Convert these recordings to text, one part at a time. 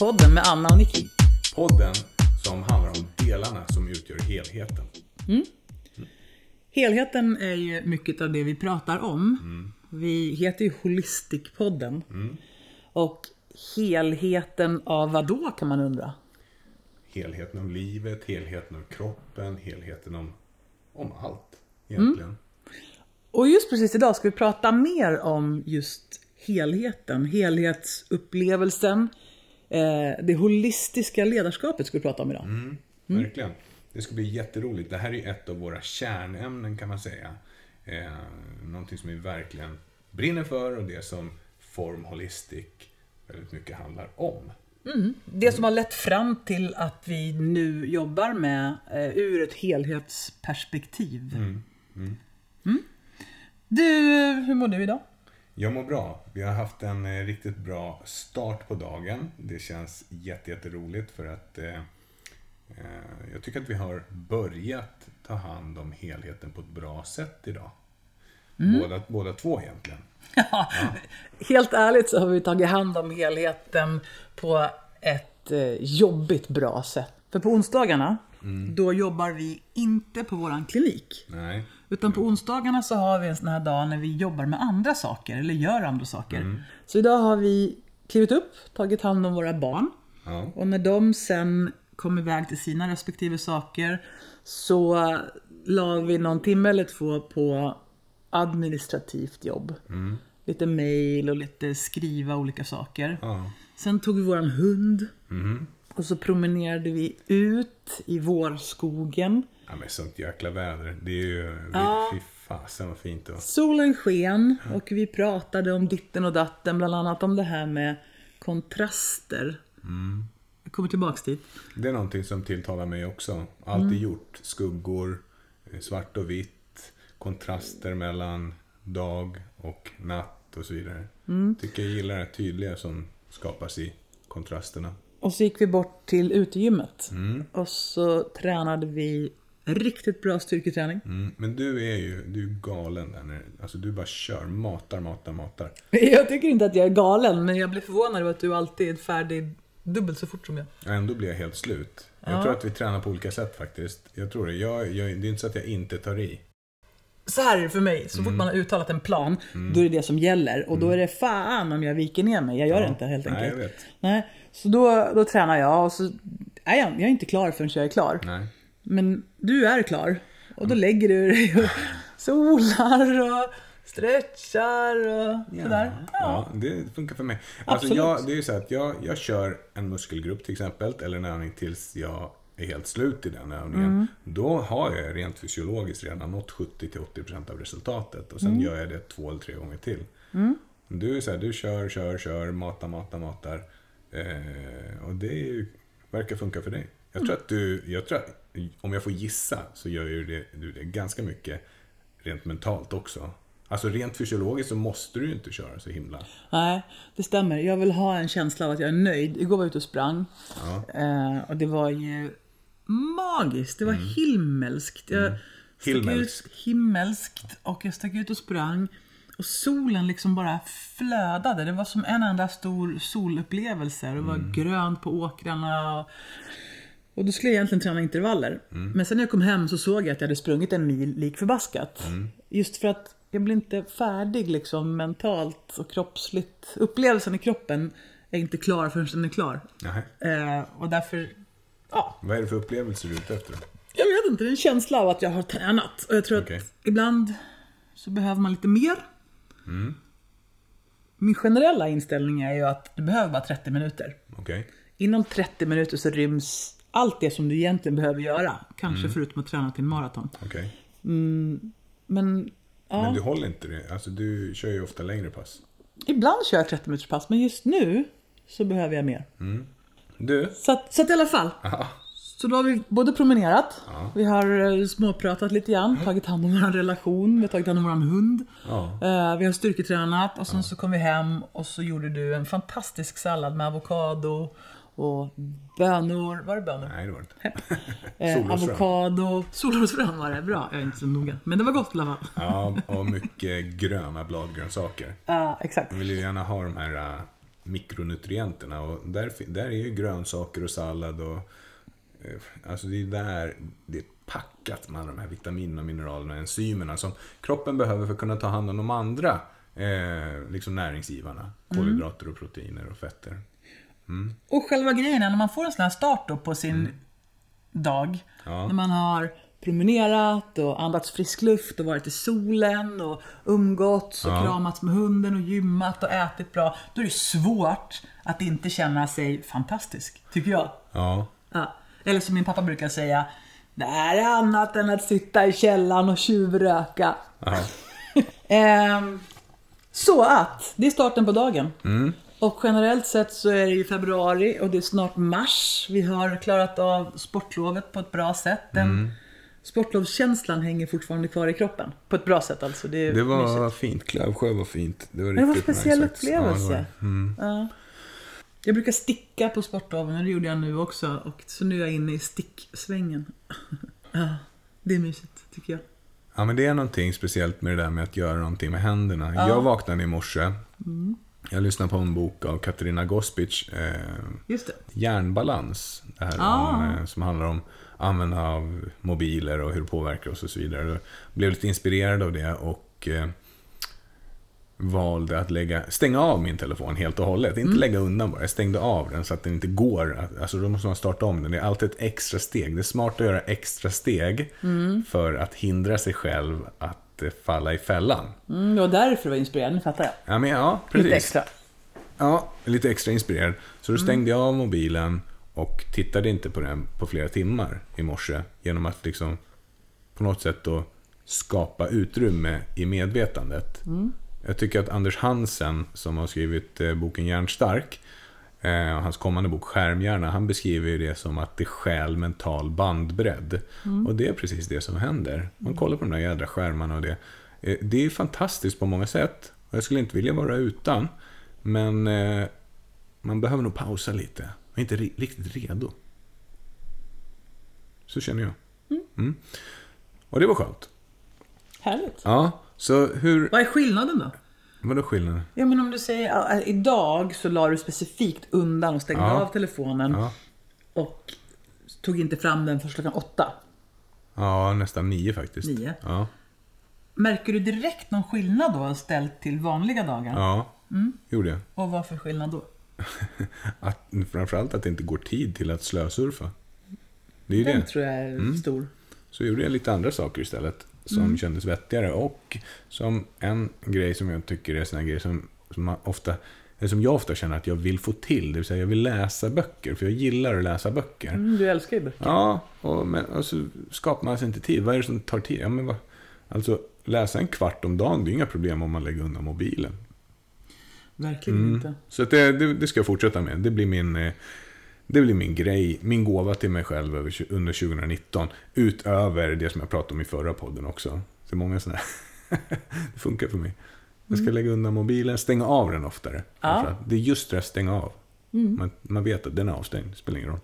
Holistic-podden med Anna och Nicky. Podden som handlar om delarna som utgör helheten. Helheten är ju mycket av det vi pratar om. Vi heter ju Holistic-podden. Och helheten av vad då kan man undra? Helheten om livet, helheten om kroppen, helheten om, om allt egentligen. Och just precis idag ska vi prata mer om just helheten, helhetsupplevelsen. Eh, det holistiska ledarskapet ska vi prata om idag. Verkligen. Det ska bli jätteroligt. Det här är ett av våra kärnämnen kan man säga. Eh, någonting som vi verkligen brinner för och det som Form Holistic väldigt mycket handlar om. Det som har lett fram till att vi nu jobbar med eh, ur ett helhetsperspektiv. Mm. Du, hur mår du idag? Jag mår bra. Vi har haft en eh, riktigt bra start på dagen. Det känns jätte, jätteroligt för att eh, eh, jag tycker att vi har börjat ta hand om helheten på ett bra sätt idag. Båda, båda två egentligen. Ja, Helt ärligt så har vi tagit hand om helheten på ett eh, jobbigt bra sätt. För på onsdagarna, då jobbar vi inte på våran klinik. Nej. Utan på onsdagarna så har vi en sån här dag när vi jobbar med andra saker, eller gör andra saker. Så idag har vi klivit upp, tagit hand om våra barn. Ja. Och när de sen kom iväg till sina respektive saker så la vi någon timme eller två på administrativt jobb. Lite mail och lite skriva olika saker. Ja. Sen tog vi våran hund. Och så promenerade vi ut i vårskogen. Ja, men sånt jäkla väder. Det är ju... Ja. Fy fasen vad fint det var. Solen sken och vi pratade om ditten och datten, bland annat om det här med kontraster. Jag kommer tillbaks dit. Det är någonting som tilltalar mig också. Alltid gjort. Skuggor, eh, svart och vitt, kontraster mellan dag och natt och så vidare. Tycker jag gillar det tydliga som skapas i kontrasterna. Och så gick vi bort till utegymmet. Och så tränade vi riktigt bra styrketräning. Mm. Men du är ju du är galen där. När, alltså du bara kör, matar, matar, matar. Jag tycker inte att jag är galen, men jag blir förvånad över att du alltid är färdig dubbelt så fort som jag. Ändå blir jag helt slut. Jag Ja. tror att vi tränar på olika sätt faktiskt. Jag tror det. Jag, jag, det är inte så att jag inte tar i. Så här är det för mig, så fort man har uttalat en plan, då är det det som gäller. Och då är det fan om jag viker ner mig. Jag gör det inte helt Nej, enkelt. jag vet. Nej, så då, då tränar jag och så är jag, jag är inte klar förrän jag är klar. Nej. Men du är klar. Och då lägger du dig och solar och stretchar och sådär. Ja. Ja, det funkar för mig. Alltså jag, det är ju så att jag, jag kör en muskelgrupp till exempel, eller en övning tills jag är helt slut i den övningen. Mm. Då har jag rent fysiologiskt redan nått 70-80% av resultatet och sen Mm. gör jag det två eller tre gånger till. Du är så här, du kör, kör, kör, matar, matar, matar. Eh, och det är ju, verkar funka för dig. Jag tror att du, jag tror om jag får gissa så gör ju det, du det ganska mycket rent mentalt också. Alltså rent fysiologiskt så måste du ju inte köra så himla Nej, det stämmer. Jag vill ha en känsla av att jag är nöjd. Igår var jag ute och sprang. Eh, och det var ju magiskt. Det var himmelskt. Jag stack Himmelskt. Ut, himmelskt. Och jag stack ut och sprang. Och solen liksom bara flödade. Det var som en enda stor solupplevelse. Det var grönt på åkrarna. Och då skulle jag egentligen träna intervaller. Men sen när jag kom hem så såg jag att jag hade sprungit en mil lik förbaskat. Just för att jag blir inte färdig liksom mentalt och kroppsligt. Upplevelsen i kroppen är inte klar förrän den är klar. Eh, och därför, ja, Vad är det för upplevelser du är ute efter? jag vet inte, det är en känsla av att jag har tränat. Och jag tror Okej. att ibland så behöver man lite mer. Min generella inställning är ju att du behöver bara 30 minuter. Okej. Inom 30 minuter så ryms allt det som du egentligen behöver göra. Kanske förutom att träna till maraton. Okej. Men ja, Men du håller inte det? Alltså du kör ju ofta längre pass. ibland kör jag 30 minuters pass, men just nu så behöver jag mer. Du? Så, så att i alla fall. Ja. Så då har vi både promenerat, vi har eh, småpratat lite grann, tagit hand om vår relation, vi har tagit hand om vår hund. Ja. Eh, vi har styrketränat och sen så kom vi hem och så gjorde du en fantastisk sallad med avokado och bönor. Var det bönor? Nej, det var det inte. Eh, avokado. Solrosfrön var det, bra. Jag är inte så noga. Men det var gott i alla fall. Ja, och mycket gröna bladgrönsaker. Ja, exakt. Man vill ju gärna ha de här äh, mikronutrienterna. Och där, där är ju grönsaker och sallad och... eh, Alltså det är där det är packat med alla de här vitaminerna, mineralerna och enzymerna som kroppen behöver för att kunna ta hand om de andra eh, liksom näringsgivarna. Kolhydrater och proteiner och fetter. Och själva grejen är när man får en sån här start då på sin dag. Mm. Ja. När man har promenerat och andats frisk luft och varit i solen och umgåtts och Ja. kramats med hunden och gymmat och ätit bra. Då är det svårt att inte känna sig fantastisk, tycker jag. Ja, Ja. Eller som min pappa brukar säga. Det här är annat än att sitta i källaren och tjuvröka. Ehm, så att, det är starten på dagen. Mm. Och generellt sett så är det ju februari och det är snart mars. Vi har klarat av sportlovet på ett bra sätt. Den Mm. Sportlovskänslan hänger fortfarande kvar i kroppen. På ett bra sätt alltså. Det, Det var mysigt. fint. Klövsjö var fint. Det var det var en speciell nice upplevelse. Ja, mm. Ja. Jag brukar sticka på sportloven och det gjorde jag nu också. Och så nu är jag inne i sticksvängen. ja, det är mysigt tycker jag. Ja, men det är någonting speciellt med det där med att göra någonting med händerna. Jag vaknade i morse. Jag lyssnade på en bok av Katarina Gospic, eh. Järnbalans. Det här Ah. om, eh, som handlar om användande av mobiler och hur det påverkar oss och så vidare. Jag blev lite inspirerad av det och eh, valde att lägga, stänga av min telefon helt och hållet. Inte lägga undan bara, jag stängde av den så att den inte går. att- Alltså då måste man starta om den. Det är alltid ett extra steg. Det är smart att göra extra steg för att hindra sig själv att eh, falla i fällan. Mm, det var därför det var inspirerande, nu fattar jag. Ja, men ja, precis. Lite extra. Ja, lite extra inspirerad. Så då stängde jag av mobilen och tittade inte på den på flera timmar i morse. Genom att liksom på något sätt då skapa utrymme i medvetandet. Jag tycker att Anders Hansen, som har skrivit eh, boken Hjärnstark, eh, och hans kommande bok Skärmhjärna, han beskriver ju det som att det stjäl mental bandbredd. Och det är precis det som händer. Man kollar på de där jädra skärmarna och det. Eh, det är fantastiskt på många sätt. Och jag skulle inte vilja vara utan. Men eh, man behöver nog pausa lite. Man är inte ri- riktigt redo. Så känner jag. Mm. Och det var skönt. Härligt. Ja, så hur... Vad är skillnaden då? Vadå skillnaden? Ja men om du säger äh, idag så la du specifikt undan och stängde Ja. av telefonen Ja. och tog inte fram den först klockan åtta. ja, nästan nio faktiskt. Nio. Ja. Märker du direkt någon skillnad då ställt till vanliga dagar? Ja, gjorde jag. Och vad för skillnad då? Att, framförallt att det inte går tid till att slösurfa. Det är ju Den det. tror jag är Mm. stor. Så gjorde jag lite andra saker istället. Som kändes vettigare. Och som en grej som jag tycker är en grej som, som, man ofta, som jag ofta känner att jag vill få till. Det vill säga jag vill läsa böcker. För jag gillar att läsa böcker. Mm, du älskar ju böcker. Ja, och, men, och så skapar man sig inte tid. Vad är det som tar tid? Ja, men vad, alltså, läsa en kvart om dagen, det är inga problem om man lägger undan mobilen. Verkligen inte. Så det, det, det ska jag fortsätta med. Det blir min, eh, det blir min grej, min gåva till mig själv under 2019. Utöver det som jag pratade om i förra podden också. Det är många sådana här. det funkar för mig. Jag ska lägga undan mobilen, stänga av den oftare. framförallt. Det är just det att stänga av. Man, man vet att den är avstängd, spelar ingen roll.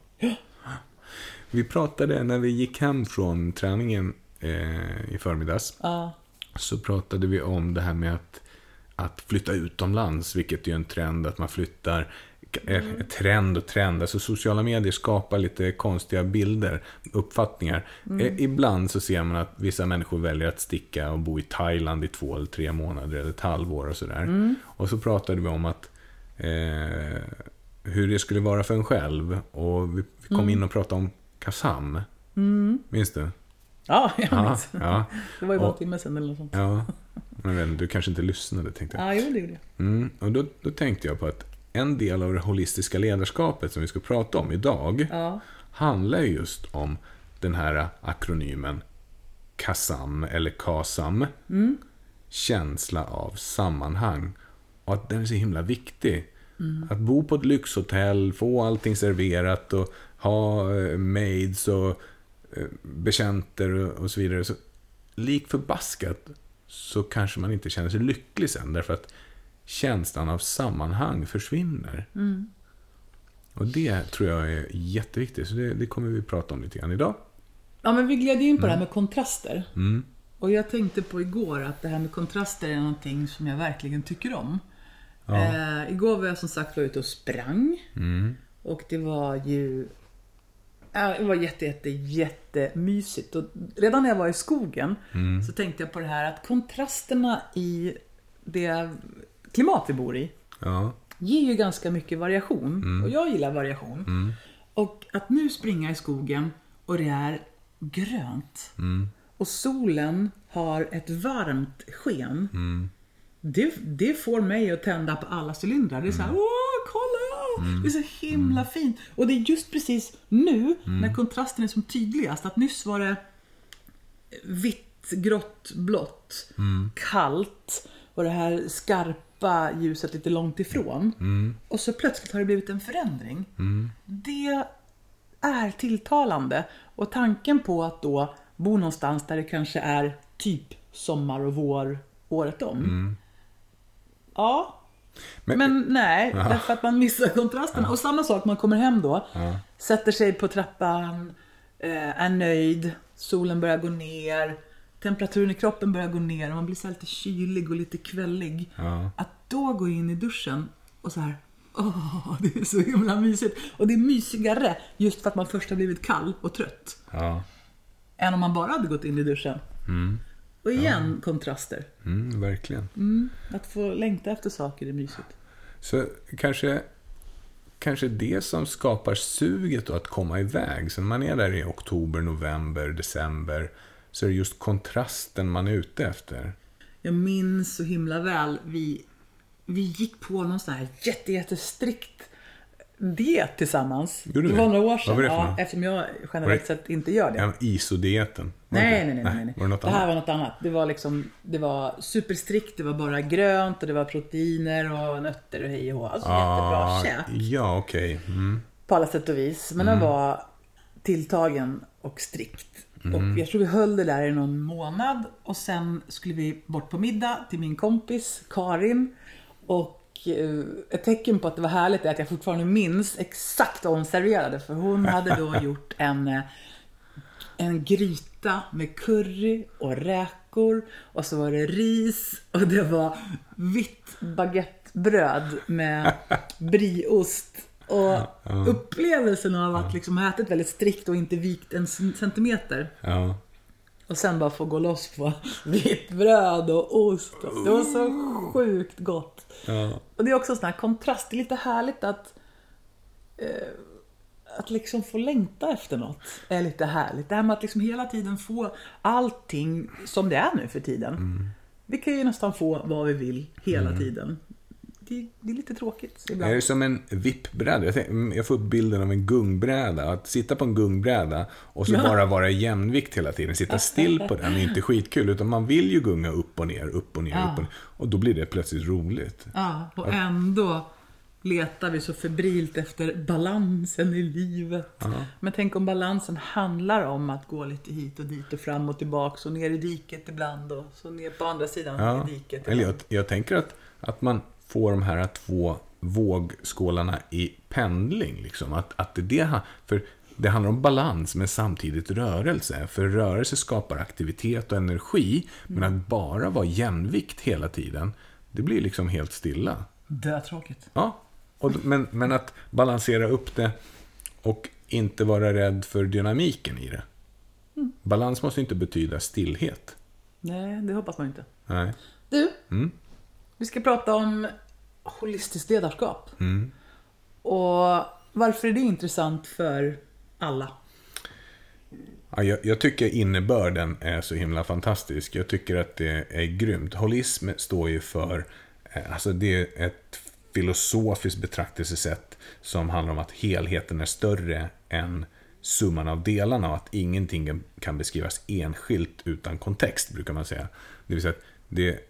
Vi pratade när vi gick hem från träningen eh, i förmiddags Ja. så pratade vi om det här med att, att flytta utomlands, vilket är en trend att man flyttar. Eh, Trend och trend, alltså sociala medier skapar lite konstiga bilder, uppfattningar. Eh, Ibland så ser man att vissa människor väljer att sticka och bo i Thailand i två eller tre månader eller ett halvår och sådär. Och så pratade vi om att eh, hur det skulle vara för en själv. Och vi, vi kom in och pratade om Kazam. Minns du? Ja, jag Ja, minns. ja. Det var ju bara en timme sedan eller något sånt. Ja, men du kanske inte lyssnade tänkte jag. Ja, jo det gjorde jag. Mm, och då, då tänkte jag på att en del av det holistiska ledarskapet som vi ska prata om idag Ja. handlar ju just om den här akronymen KASAM eller KASAM. Känsla av sammanhang. Och att den är så himla viktig. Att bo på ett lyxhotell, få allting serverat och ha eh, maids och eh, betjänter och, och så vidare. Så, lik förbaskat så kanske man inte känner sig lycklig sen. Därför att känslan av sammanhang försvinner. Och det tror jag är jätteviktigt. Så det, det kommer vi prata om lite grann idag. Ja, men vi gled in på det här med kontraster. Mm. Och jag tänkte på igår att det här med kontraster är någonting som jag verkligen tycker om. Ja. Eh, igår var jag som sagt var ute och sprang. Mm. Och det var ju... Det var jätte, jätte, jättemysigt. Och redan när jag var i skogen Mm. så tänkte jag på det här att kontrasterna i det klimat vi bor i Ja. ger ju ganska mycket variation. Och jag gillar variation. Och att nu springa i skogen och det är grönt. Och solen har ett varmt sken. Det, det får mig att tända på alla cylindrar. Det är så här, åh, kolla! Det är så himla fint. Och det är just precis nu, när kontrasten är som tydligast, att nyss var det vitt, grått, blått, kallt och det här skarpa ljuset lite långt ifrån. Och så plötsligt har det blivit en förändring. Det är tilltalande. Och tanken på att då bo någonstans där det kanske är typ sommar och vår året om. Ja, Men- men, nej, därför att man missar kontrasterna. Och samma sak, man kommer hem då, sätter sig på trappan, eh, är nöjd, solen börjar gå ner, temperaturen i kroppen börjar gå ner och man blir så lite kylig och lite kvällig. Ja. Att då gå in i duschen och så här, åh, det är så himla mysigt. Och det är mysigare just för att man först har blivit kall och trött. Ja. Än om man bara hade gått in i duschen. Och igen, kontraster. Mm, verkligen. Att få längta efter saker är mysigt. Så kanske, kanske det som skapar suget då att komma iväg. Så när man är där i oktober, november, december så är det just kontrasten man är ute efter. Jag minns så himla väl, vi, vi gick på någon sån här jätte, jättestrikt diet tillsammans. Gjorde det var några år sedan. var det ja, eftersom jag generellt sett inte gör det. Ja, ISO-dieten. Nej, nej, nej, nej, nej. Var det något det här annat? var något annat. Det var liksom, det var superstrikt, det var bara grönt och det var proteiner och nötter och hej och hå. Alltså Ah, jättebra käk. Ja, okej. Mm. På alla sätt och vis. Men den var tilltagen och strikt. Och jag tror vi höll det där i någon månad. Och sen skulle vi bort på middag till min kompis Karin. Och eh, ett tecken på att det var härligt är att jag fortfarande minns exakt vad hon serverade. För hon hade då gjort en, eh, en gryta med curry och räkor. Och så var det ris och det var vitt baguettebröd med brieost. Och upplevelsen av att liksom ha ätit väldigt strikt och inte vikt en centimeter. Och sen bara få gå loss på vitt bröd och ost. Det var så sjukt gott. Ja. Och det är också en sån här kontrast. Det är lite härligt att eh, att liksom få längta efter något är lite härligt. Det här med att liksom hela tiden få allting som det är nu för tiden. Vi kan ju nästan få vad vi vill hela tiden. Det, det är lite tråkigt ibland. Är det som en vippbräda? Jag, jag får upp bilden av en gungbräda. Att sitta på en gungbräda och så Ja. bara vara i jämvikt hela tiden. Sitta still på den är inte skitkul. Utan man vill ju gunga upp och ner, upp och ner, Ja. upp och ner. Och då blir det plötsligt roligt. Ja, och ändå letar vi så febrilt efter balansen i livet. Men tänk om balansen handlar om att gå lite hit och dit och fram och tillbaks och ner i diket ibland och så ner på andra sidan Ja. i diket. Eller jag, ibland. jag tänker att, att man får de här två vågskålarna i pendling. Liksom. Att, att det, det, för det handlar om balans men samtidigt rörelse. För rörelse skapar aktivitet och energi. Men att bara vara jämvikt hela tiden, det blir liksom helt stilla. Dötråkigt. Ja, och, men, men att balansera upp det och inte vara rädd för dynamiken i det. Balans måste inte betyda stillhet. Nej, det hoppas man inte. Nej. Du, Mm. Vi ska prata om holistiskt ledarskap. Mm. Och varför är det intressant för alla? Ja, jag, jag tycker innebörden är så himla fantastisk. Jag tycker att det är grymt. Holism står ju för, eh, alltså det är ett filosofiskt betraktelsesätt som handlar om att helheten är större än summan av delarna och att ingenting kan beskrivas enskilt utan kontext, brukar man säga. Det vill säga att det,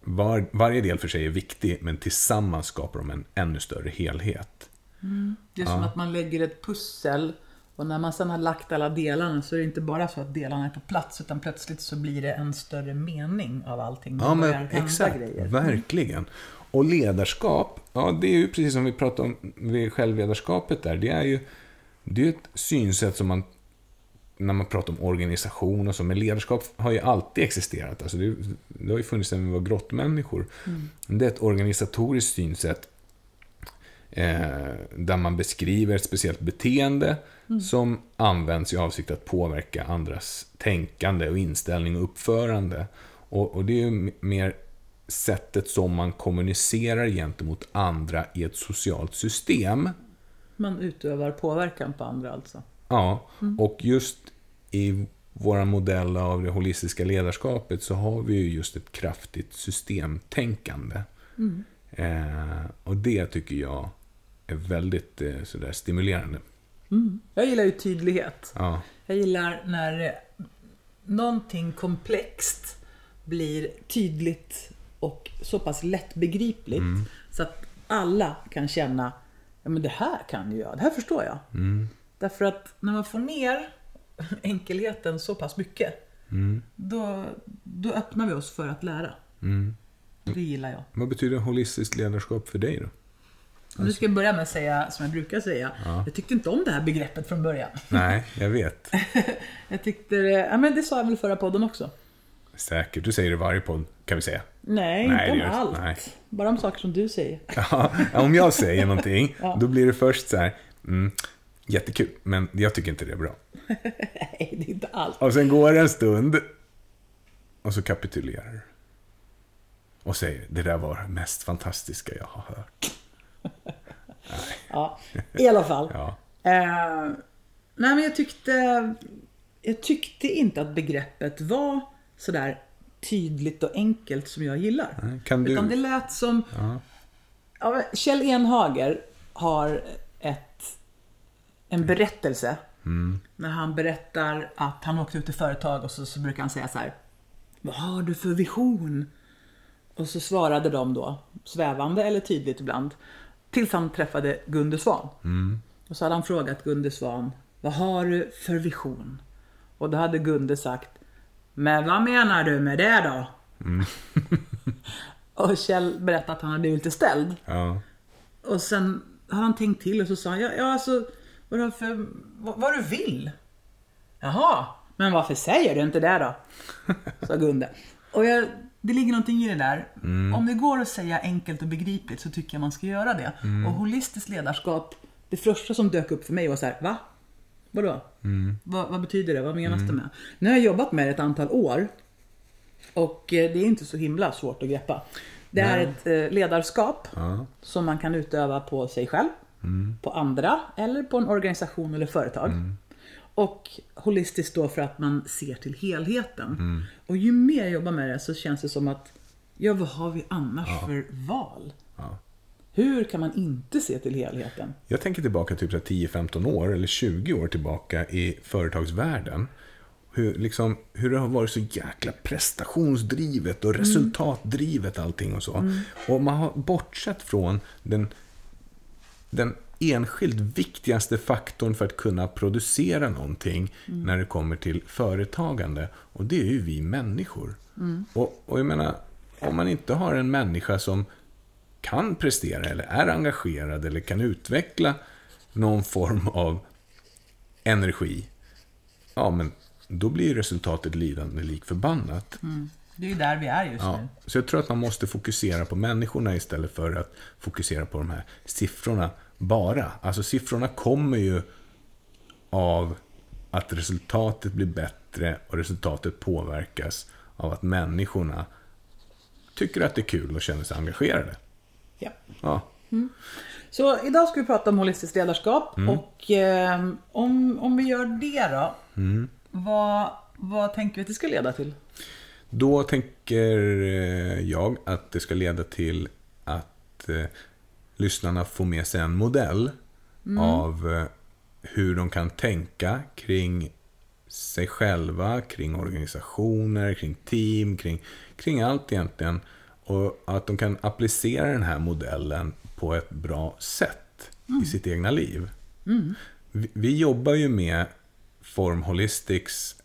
var, varje del för sig är viktig, men tillsammans skapar de en ännu större helhet. Det är som att man lägger ett pussel och när man sedan har lagt alla delarna så är det inte bara så att delarna är på plats utan plötsligt så blir det en större mening av allting. Ja, men exakt. grejer. Verkligen. Och ledarskap, ja det är ju precis som vi pratade om vid självledarskapet där. Det är ju det är ett synsätt som man när man pratar om organisation och så, men ledarskap har ju alltid existerat. Alltså det, det har ju funnits sedan vi var grottmänniskor. Det är ett organisatoriskt synsätt eh, där man beskriver ett speciellt beteende som används i avsikt att påverka andras tänkande och inställning och uppförande. Och, och det är ju mer sättet som man kommunicerar gentemot andra i ett socialt system. Man utövar påverkan på andra alltså. Ja, och just i vår modell av det holistiska ledarskapet så har vi ju just ett kraftigt systemtänkande. Eh, och det tycker jag är väldigt eh, sådär stimulerande. Jag gillar ju tydlighet. Ja, Jag gillar när eh, någonting komplext blir tydligt och så pass lättbegripligt så att alla kan känna ja men det här kan ju jag, det här förstår jag. Därför att när man får ner enkelheten så pass mycket då, då öppnar vi oss för att lära. Det gillar jag. vad betyder holistiskt ledarskap för dig då? Och nu ska jag börja med att säga som jag brukar säga. Jag tyckte inte om det här begreppet från början. Nej, jag vet. Jag tyckte det, ja men det sa jag väl förra podden också. Säkert, du säger det varje podd, kan vi säga. Nej, Nej, inte om allt. nej. Bara om saker som du säger. Ja, om jag säger någonting, Ja. då blir det först så här, mm, jättekul, men jag tycker inte det är bra. Nej, det är inte allt. Och sen går det en stund, och så kapitulerar du. Och säger, det där var det mest fantastiska jag har hört. Ja, i alla fall. Ja. Eh, nej, men jag tyckte, jag tyckte inte att begreppet var sådär tydligt och enkelt som jag gillar. Kan du... Utan det lät som... Ja. Kjell Enhager har ett, en berättelse. När han berättar att han åkte ut till företag och så, så brukar han säga så här. Vad har du för vision? Och så svarade de då, svävande eller tydligt ibland. Tills han träffade Gunde Svan. Och så hade han frågat Gunde Svan, vad har du för vision? Och då hade Gunde sagt, men vad menar du med det då? och Kjell berättade att han hade blivit lite ställd. Ja. Och sen har han tänkt till och så sa han, ja, ja alltså, vad, har för, vad, vad du vill. Jaha, men varför säger du inte det då? Sa Gunde. Och jag, det ligger någonting i det där. Om det går att säga enkelt och begripligt så tycker jag man ska göra det. Och holistiskt ledarskap, det första som dök upp för mig var så här, va? Vadå? Vad, vad betyder det? Vad menas det med? Nu har jag jobbat med det ett antal år. Och eh, det är inte så himla svårt att greppa. Det är ett eh, ledarskap Ja. som man kan utöva på sig själv, på andra eller på en organisation eller företag. Och holistiskt då för att man ser till helheten. Och ju mer jag jobbar med det så känns det som att, ja vad har vi annars för val? Ja. Hur kan man inte se till helheten? Jag tänker tillbaka typ så här 10-15 år eller 20 år tillbaka i företagsvärlden. Hur, liksom, hur det har varit så jäkla prestationsdrivet och resultatdrivet allting och så. Och man har bortsett från den, den enskilt viktigaste faktorn för att kunna producera någonting när det kommer till företagande. Och det är ju vi människor. Och, och jag menar, om man inte har en människa som kan prestera eller är engagerad eller kan utveckla någon form av energi, ja men då blir resultatet lidande lik förbannat. Det är ju där vi är just Ja, nu. så jag tror att man måste fokusera på människorna istället för att fokusera på de här siffrorna bara. Alltså siffrorna kommer ju av att resultatet blir bättre och resultatet påverkas av att människorna tycker att det är kul och känner sig engagerade. Ja. Ja, Så idag ska vi prata om holistiskt ledarskap och eh, om, om vi gör det då, vad, vad tänker vi att det ska leda till? Då tänker eh, jag att det ska leda till att eh, lyssnarna får med sig en modell av eh, hur de kan tänka kring sig själva, kring organisationer, kring team, kring, kring allt egentligen. Och att de kan applicera den här modellen på ett bra sätt i sitt egna liv. Vi, vi jobbar ju med Form Holistics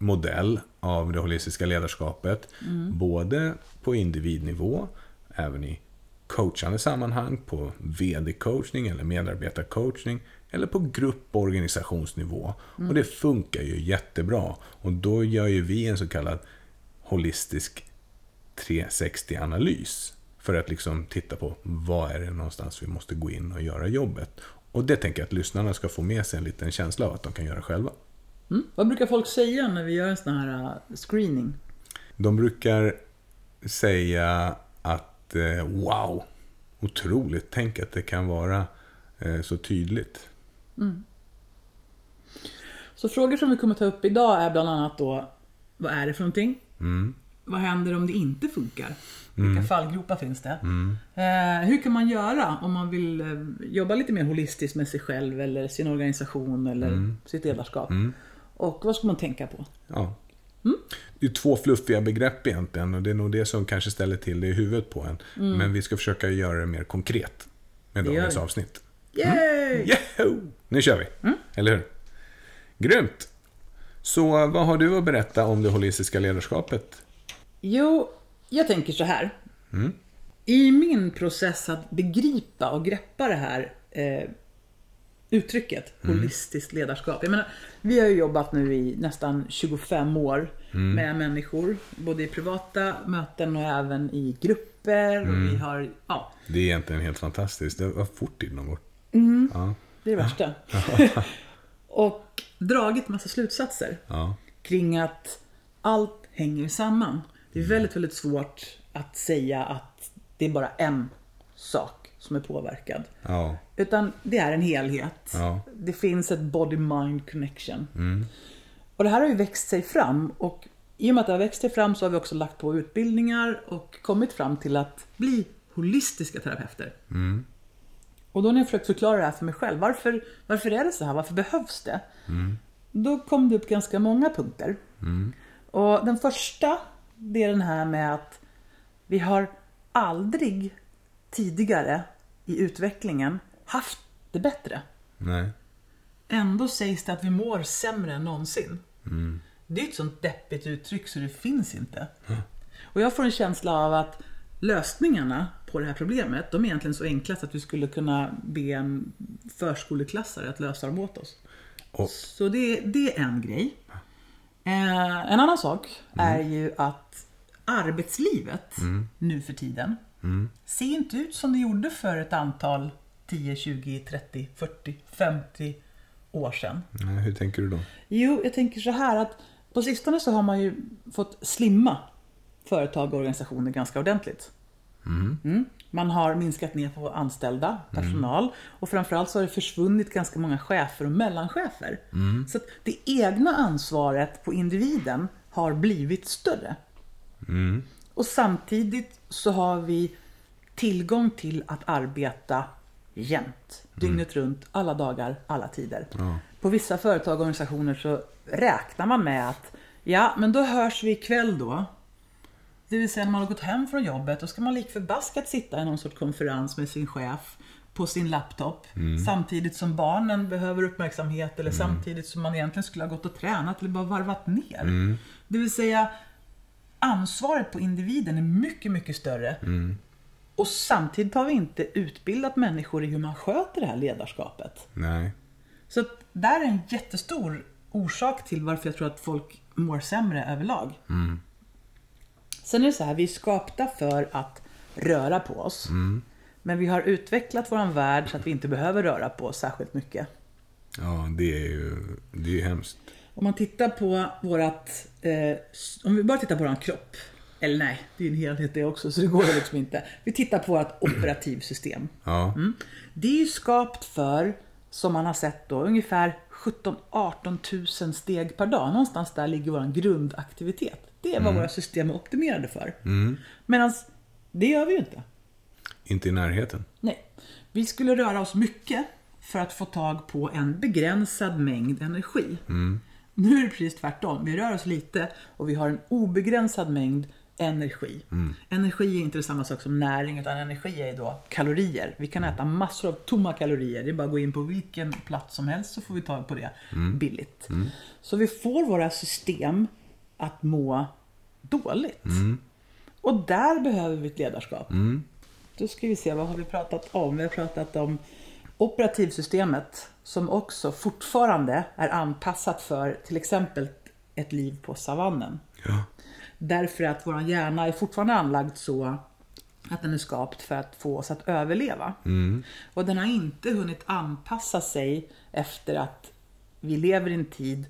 modell av det holistiska ledarskapet. Både på individnivå, även i coachande sammanhang, på vd-coachning eller medarbetarcoachning eller på grupp och organisationsnivå. Och det funkar ju jättebra. Och då gör ju vi en så kallad holistisk 360-analys. För att liksom titta på vad är det någonstans vi måste gå in och göra jobbet. Och det tänker jag att lyssnarna ska få med sig en liten känsla av att de kan göra själva. Mm. Vad brukar folk säga när vi gör en sån här uh, screening? De brukar säga att eh, wow, otroligt, tänk att det kan vara eh, så tydligt. Så frågor som vi kommer ta upp idag är bland annat då, vad är det för någonting? Mm. Vad händer om det inte funkar? Vilka fallgropar finns det? Eh, hur kan man göra om man vill eh, jobba lite mer holistiskt med sig själv eller sin organisation eller sitt ledarskap? Och vad ska man tänka på? Ja. Det är två fluffiga begrepp egentligen och det är nog det som kanske ställer till det i huvudet på en. Men vi ska försöka göra det mer konkret med Det dagens avsnitt. Yay! Yahoo! Nu kör vi! Eller hur? Grymt! Så vad har du att berätta om det holistiska ledarskapet? Jo, jag tänker så här. I min process att begripa och greppa det här eh, uttrycket, holistiskt ledarskap. Jag menar, vi har ju jobbat nu i nästan 25 år med människor, både i privata möten och även i grupper. Och vi har, ja, Det är egentligen helt fantastiskt. Det var fort tiden går. Ja, det är det värsta. och dragit massa slutsatser. ja, kring att allt hänger samman. Det är väldigt, väldigt svårt att säga att det är bara en sak som är påverkad. ja, Utan det är en helhet. Ja. Det finns ett body-mind connection. Och det här har ju växt sig fram och i och med att det har växt sig fram så har vi också lagt på utbildningar och kommit fram till att bli holistiska terapeuter. Och då när jag försökt förklara det här för mig själv, varför, varför är det så här? Varför behövs det? Då kom det upp ganska många punkter. Och den första, det är den här med att vi har aldrig tidigare i utvecklingen haft det bättre. nej, Ändå sägs det att vi mår sämre än någonsin. Det är ett sånt deppigt uttryck så det finns inte. Och jag får en känsla av att lösningarna på det här problemet, de är egentligen så enkla att vi skulle kunna be en förskoleklassare att lösa dem åt oss. Och- Så det, det är en grej. Eh, en annan sak är ju att arbetslivet nu för tiden ser inte ut som det gjorde för ett antal 10, 20, 30, 40, 50 år sedan. nej. Hur tänker du då? Jo, jag tänker så här att på sistone så har man ju fått slimma företag och organisationer ganska ordentligt. Mm. Man har minskat ner på anställda, personal och framförallt så har det försvunnit ganska många chefer och mellanchefer. Så att det egna ansvaret på individen har blivit större. Och samtidigt så har vi tillgång till att arbeta jämt. Dygnet runt, alla dagar, alla tider. På vissa företag och organisationer så räknar man med att ja, men då hörs vi ikväll då. Det vill säga när man har gått hem från jobbet, då ska man lik förbaskat sitta i någon sorts konferens med sin chef på sin laptop. Samtidigt som barnen behöver uppmärksamhet eller samtidigt som man egentligen skulle ha gått och tränat eller bara varvat ner. Det vill säga ansvaret på individen är mycket, mycket större. Och samtidigt har vi inte utbildat människor i hur man sköter det här ledarskapet. Nej. Så där är en jättestor orsak till varför jag tror att folk mår sämre överlag. Sen är det så här, vi är skapta för att röra på oss. Men vi har utvecklat våran värld så att vi inte behöver röra på oss särskilt mycket. Ja, det är ju det är ju hemskt. Om man tittar på vårat, eh, om vi bara tittar på våran kropp. Eller nej, det är en helhet det också så det går liksom inte. Vi tittar på vårt operativsystem. Ja, Det är ju skapt för, som man har sett då, ungefär 17-18 000 steg per dag. Någonstans där ligger vår grundaktivitet. Det är vad våra system är optimerade för. Medan det gör vi ju inte. inte i närheten. Nej. Vi skulle röra oss mycket för att få tag på en begränsad mängd energi. Nu är det precis tvärtom. Vi rör oss lite och vi har en obegränsad mängd energi. Energi är inte samma sak som näring utan energi är då kalorier. Vi kan äta massor av tomma kalorier. Det är bara att gå in på vilken plats som helst så får vi tag på det billigt. Så vi får våra system att må dåligt. Och där behöver vi ett ledarskap. Då ska vi se, vad har vi pratat om? Vi har pratat om operativsystemet som också fortfarande är anpassat för till exempel ett liv på savannen. Ja. Därför att vår hjärna är fortfarande anlagd så att den är skapt för att få oss att överleva. Och den har inte hunnit anpassa sig efter att vi lever i en tid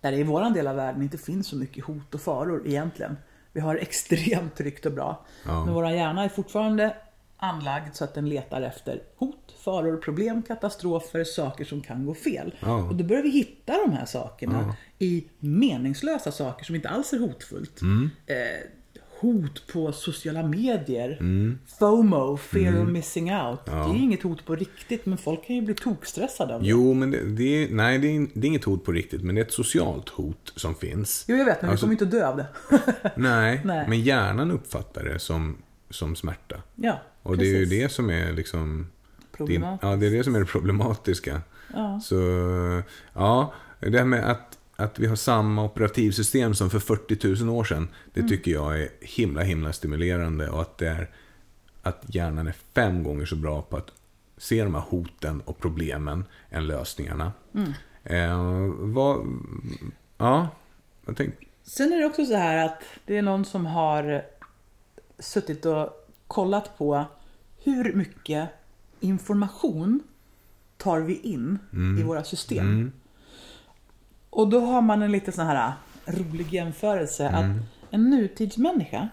där det i våran del av världen inte finns så mycket hot och faror egentligen. Vi har extremt tryggt och bra. Ja. Men vår hjärna är fortfarande anlagd så att den letar efter hot, faror, problem, katastrofer, saker som kan gå fel. Ja. Och då börjar vi hitta de här sakerna i meningslösa saker som inte alls är hotfullt. Eh, hot på sociala medier. FOMO, fear of missing out. Det är inget hot på riktigt men folk kan ju bli tokstressade av det. Jo, men det, det, är, nej, det är, det är inget hot på riktigt, men det är ett socialt hot som finns. Jo jag vet men Alltså- vi kommer inte dö av det. Nej, Nej. men hjärnan uppfattar det som, som smärta. ja, Och det är ju precis. det som är liksom... Din, ja, det är det som är det problematiska. Ja. Så, ja, det här med att, att vi har samma operativsystem som för 40 000 år sedan, det Mm. tycker jag är himla, himla stimulerande. Och att det är att hjärnan är fem gånger så bra på att se de här hoten och problemen än lösningarna. Mm. Eh, vad, ja, jag tänkte, Sen är det också så här att det är någon som har suttit och kollat på hur mycket information tar vi in i våra system. Och då har man en lite sån här rolig jämförelse att en nutidsmänniska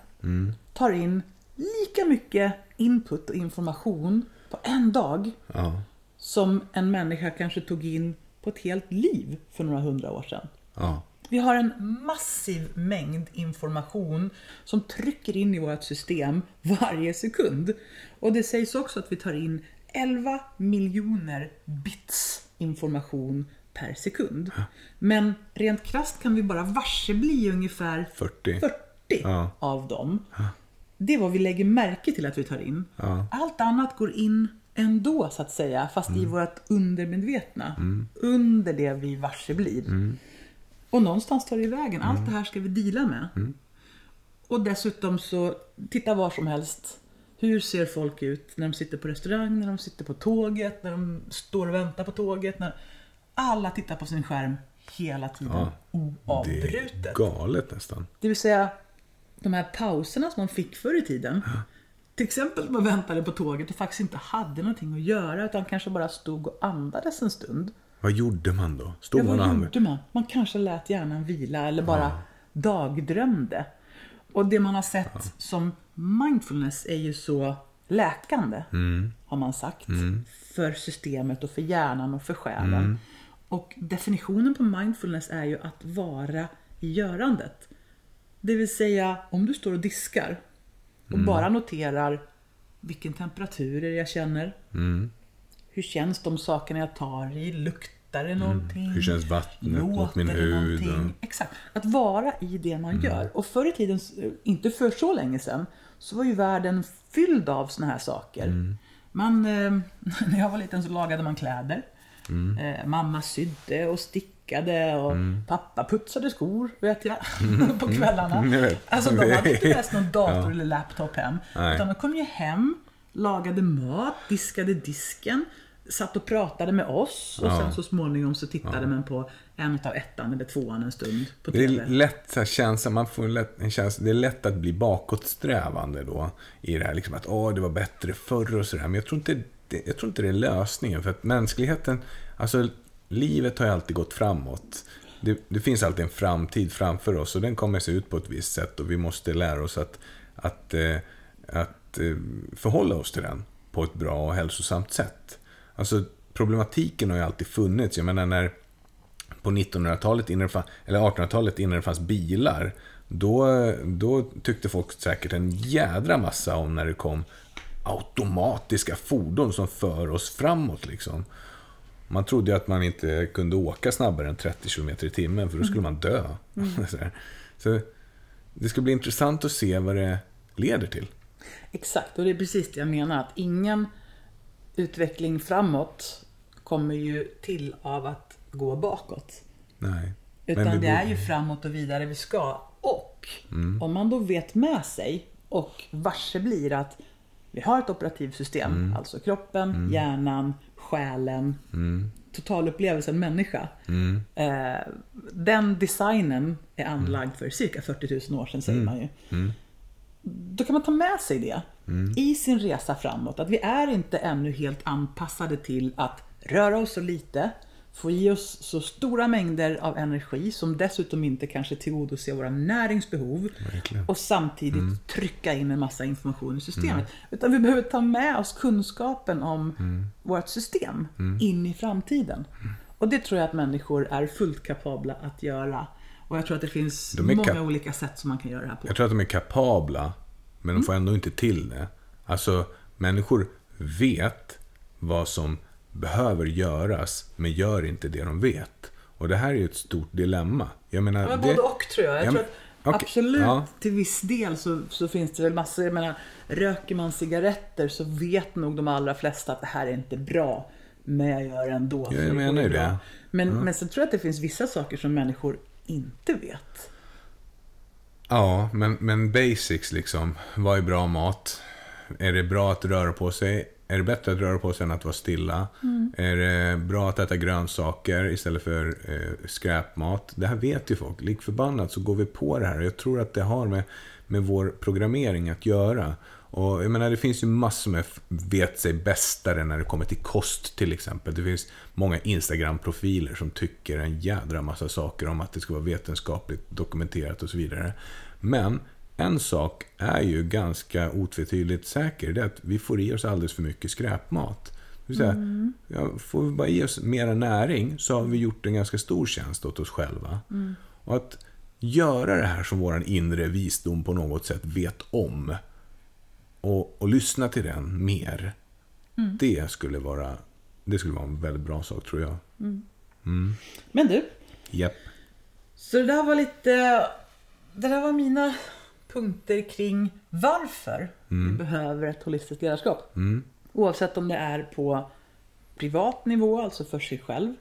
tar in lika mycket input och information på en dag ja, som en människa kanske tog in på ett helt liv för några hundra år sedan. ja, Vi har en massiv mängd information som trycker in i vårt system varje sekund. Och det sägs också att vi tar in 11 miljoner bits information per sekund. Men rent krasst kan vi bara varsebli ungefär 40. 40 Ja. av dem. Det är vad vi lägger märke till att vi tar in. Ja. Allt annat går in ändå så att säga, fast i vårt undermedvetna. Under det vi varse blir. Och någonstans tar det i vägen. Allt det här ska vi dela med. Och dessutom så, titta var som helst. Hur ser folk ut när de sitter på restaurang, när de sitter på tåget, när de står och väntar på tåget. När... Alla tittar på sin skärm hela tiden, Ja. Det oavbrutet. är galet nästan. Det vill säga, de här pauserna som man fick förr i tiden. Till exempel när man väntade på tåget och faktiskt inte hade någonting att göra utan kanske bara stod och andades en stund. Vad gjorde man då? Stod Ja, man vad gjorde man? Man kanske lät hjärnan vila eller bara dagdrömde. Och det man har sett som mindfulness är ju så läkande, Mm. har man sagt. För systemet och för hjärnan och för själen. Mm. Och definitionen på mindfulness är ju att vara i görandet. Det vill säga, om du står och diskar och Mm. bara noterar vilken temperatur jag känner? Mm. Hur känns de sakerna jag tar i? Luktar det någonting? Mm. Hur känns vattnet mot min hud? någonting? Exakt. Att vara i det man Mm. gör. Och förr i tiden, inte för så länge sedan, så var ju världen fylld av såna här saker. Mm. Man, eh, när jag var liten så lagade man kläder. Mm. Eh, mamma sydde och stickade och pappa putsade skor, vet jag, på kvällarna. Mm. Alltså de hade inte mest någon dator eller laptop hem. Nej. Utan de kom ju hem, lagade mat, diskade disken, satt och pratade med oss och Ja. sen så småningom så tittade man på en utav ettan eller tvåan en stund på Det TV. är lätt så här, känsla, man får en lätt, en känsla, det är lätt att bli bakåtsträvande då. I det här liksom att åh, det var bättre förr och sådär. Men jag tror, inte, det, jag tror inte det är lösningen. För att mänskligheten, alltså livet har ju alltid gått framåt. Det, det finns alltid en framtid framför oss och den kommer se ut på ett visst sätt och vi måste lära oss att, att, eh, att eh, förhålla oss till den på ett bra och hälsosamt sätt. Alltså problematiken har ju alltid funnits. Jag menar när på 1900-talet, innan det fann, eller 1800-talet innan det fanns bilar, då, då tyckte folk säkert en jädra massa om när det kom automatiska fordon som för oss framåt. Liksom. Man trodde ju att man inte kunde åka snabbare än 30 km i timmen för då skulle man dö. Här. Så det ska bli intressant att se vad det leder till. Exakt, och det är precis det jag menar. Att ingen utveckling framåt kommer ju till av att gå bakåt. Nej. Utan det är ju framåt och vidare vi ska. Och Mm. om man då vet med sig och varse blir att Vi har ett operativsystem, Mm. alltså kroppen, hjärnan, själen, Mm. totalupplevelsen människa. Eh, den designen är anlagd för cirka 40 000 år sedan säger man ju. Då kan man ta med sig det i sin resa framåt. Att vi är inte ännu helt anpassade till att röra oss så lite, få i oss så stora mängder av energi som dessutom inte kanske tillgodoser våra näringsbehov Verkligen. och samtidigt trycka in en massa information i systemet. Utan vi behöver ta med oss kunskapen om vårt system in i framtiden. Och det tror jag att människor är fullt kapabla att göra. Och jag tror att det finns De många olika sätt som man kan göra det här på. Jag tror att de är kapabla, men de får ändå inte till det. Alltså, människor vet vad som behöver göras, men gör inte det de vet. Och det här är ju ett stort dilemma. Jag menar, Ja, men det... både och tror jag. Jag Ja, tror men- att okej, absolut ja. till viss del så, så finns det väl massor. Jag menar, röker man cigaretter så vet nog de allra flesta att det här är inte bra. Men jag gör det ändå. Ja, jag det menar ju det. Men, men så tror jag att det finns vissa saker som människor inte vet. Ja, men, men basics liksom. Vad är bra mat? Är det bra att röra på sig? Är det bättre att röra på sig än att vara stilla? Är det bra att äta grönsaker istället för eh, skräpmat? Det här vet ju folk. Lik förbannat så går vi på det här. Jag tror att det har med, med vår programmering att göra. Och jag menar, det finns ju massor med vet sig bästare när det kommer till kost till exempel. Det finns många Instagram-profiler som tycker en jädra massa saker om att det ska vara vetenskapligt dokumenterat och så vidare. Men en sak är ju ganska otvetydigt säker. Det är att vi får i oss alldeles för mycket skräpmat. Det vill säga, ja, får vi bara i oss mera näring så har vi gjort en ganska stor tjänst åt oss själva. Och att göra det här som vår inre visdom på något sätt vet om och, och lyssna till den mer. Det, skulle vara, det skulle vara en väldigt bra sak tror jag. Men du, Japp. så det där var lite... Det där var mina punkter kring varför vi behöver ett holistiskt ledarskap. Oavsett om det är på privat nivå, alltså för sig själv.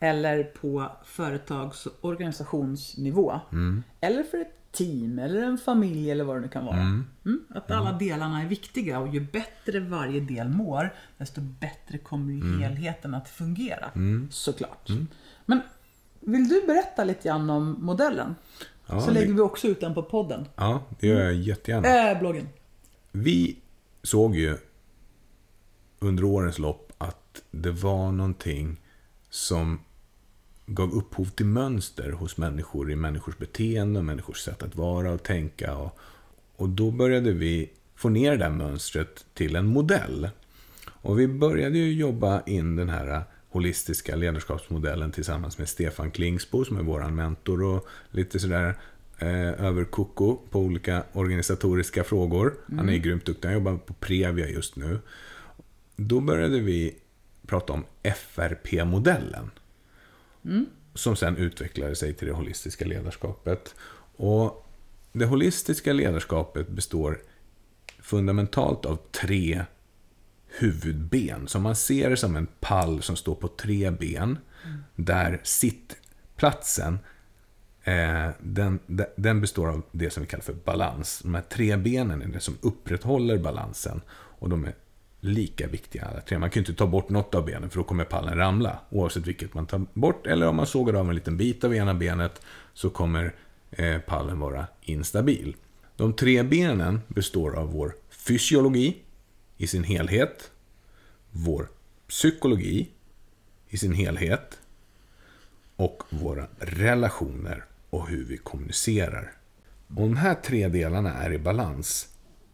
Eller på företags och organisationsnivå. Eller för ett team eller en familj eller vad det nu kan vara. Mm. Att alla delarna är viktiga och ju bättre varje del mår, desto bättre kommer ju helheten att fungera. Såklart. Men vill du berätta lite grann om modellen? Ja, Så det- lägger vi också ut den på podden. Ja, det gör jag jättegärna. Äh, bloggen. Vi såg ju under årens lopp att det var någonting som gav upphov till mönster hos människor i människors beteende och människors sätt att vara och tänka. Och, och då började vi få ner det där mönstret till en modell. Och vi började ju jobba in den här holistiska ledarskapsmodellen tillsammans med Stefan Klingsbo som är vår mentor och lite sådär eh, över koko på olika organisatoriska frågor. Han är grymt duktig, han jobbar på Previa just nu. Då började vi prata om FRP-modellen. Som sen utvecklade sig till det holistiska ledarskapet. Och det holistiska ledarskapet består fundamentalt av tre huvudben. Så man ser det som en pall som står på tre ben. Där sittplatsen, eh, den, den består av det som vi kallar för balans. De här tre benen är det som upprätthåller balansen. Och de är lika viktiga alla tre. Man kan ju inte ta bort något av benen för då kommer pallen ramla. Oavsett vilket man tar bort. Eller om man sågar av en liten bit av ena benet så kommer eh, pallen vara instabil. De tre benen består av vår fysiologi i sin helhet. Vår psykologi i sin helhet. Och våra relationer och hur vi kommunicerar. Om de här tre delarna är i balans,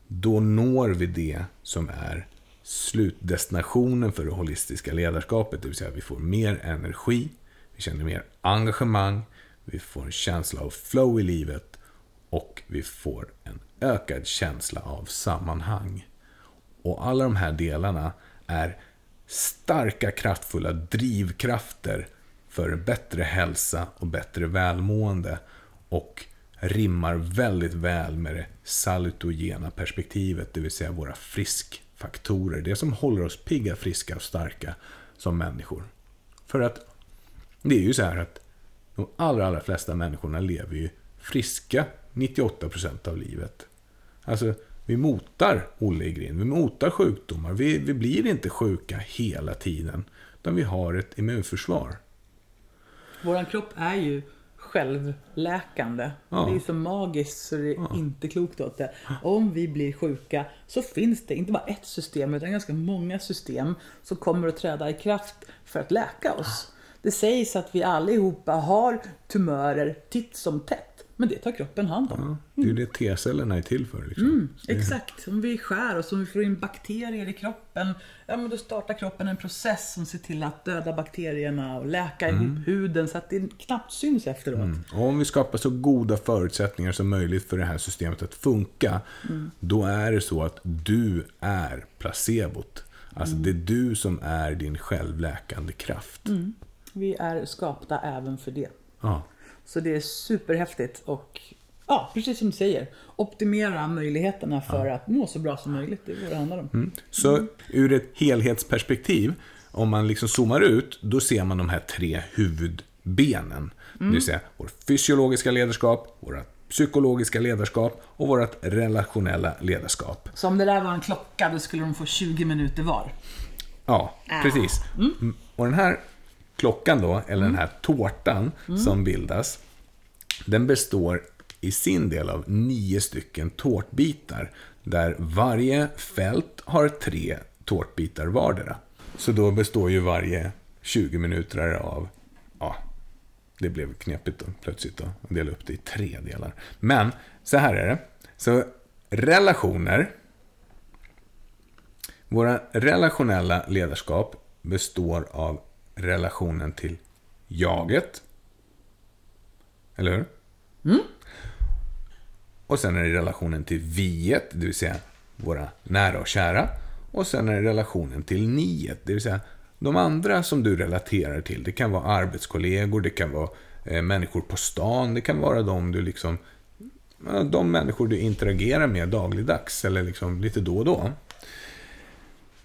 då når vi det som är slutdestinationen för det holistiska ledarskapet. Det vill säga vi får mer energi, vi känner mer engagemang, vi får en känsla av flow i livet och vi får en ökad känsla av sammanhang. Och alla de här delarna är starka, kraftfulla drivkrafter för bättre hälsa och bättre välmående. Och rimmar väldigt väl med det salutogena perspektivet, det vill säga våra frisk faktorer. Det som håller oss pigga, friska och starka som människor. För att det är ju så här att de allra, allra flesta människorna lever ju friska 98% av livet. Alltså, vi motar Olle i grind. Vi motar sjukdomar. Vi, vi blir inte sjuka hela tiden. Utan vi har ett immunförsvar. Vår kropp är ju självläkande. Ja. Det är så magiskt så det är inte klokt åt det. Om vi blir sjuka så finns det inte bara ett system utan ganska många system som kommer att träda i kraft för att läka oss. Det sägs att vi allihopa har tumörer titt som tätt. Men det tar kroppen hand om. Det är ju det T-cellerna är till för. Liksom. Mm, exakt. Om vi skär oss, om vi får in bakterier i kroppen, ja men då startar kroppen en process som ser till att döda bakterierna och läka ihop huden så att det knappt syns efteråt. Och om vi skapar så goda förutsättningar som möjligt för det här systemet att funka, då är det så att du är placebot. Alltså det är du som är din självläkande kraft. Vi är skapta även för det. Ja. Så det är superhäftigt och ja, precis som du säger, optimera möjligheterna för att må så bra som möjligt. Det är vad det handlar om. Så ur ett helhetsperspektiv, om man liksom zoomar ut, då ser man de här tre huvudbenen. Det vill säga vårt fysiologiska ledarskap, vårt psykologiska ledarskap och vårt relationella ledarskap. Så om det där var en klocka, då skulle de få 20 minuter var. Ja, precis. Mm. Och den här klockan då, eller den här tårtan som bildas, den består i sin del av nio stycken tårtbitar. Där varje fält har tre tårtbitar vardera. Så då består ju varje 20 minuter av, ja, det blev knepigt då, plötsligt då, att dela upp det i tre delar. Men, så här är det. Så relationer, våra relationella ledarskap består av relationen till jaget. Eller hur? Och sen är det relationen till viet, det vill säga våra nära och kära. Och sen är det relationen till niet, det vill säga de andra som du relaterar till. Det kan vara arbetskollegor, det kan vara eh, människor på stan, det kan vara de du liksom de människor du interagerar med dagligdags eller liksom lite då och då.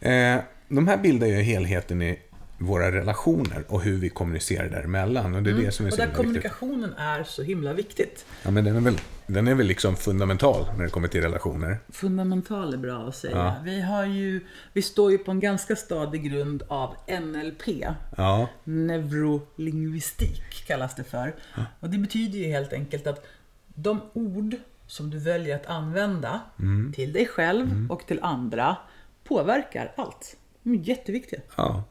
Eh, de här bildar ju helheten i våra relationer och hur vi kommunicerar däremellan. Och det är det som är Och så där himla viktigt. kommunikationen är så himla viktigt. Ja, men den är, väl, den är väl liksom fundamental när det kommer till relationer. Fundamental är bra att säga. Ja. Vi, har ju, vi står ju på en ganska stadig grund av NLP. Ja, Neurolingvistik kallas det för. Och det betyder ju helt enkelt att de ord som du väljer att använda till dig själv och till andra påverkar allt. De är jätteviktiga. ja.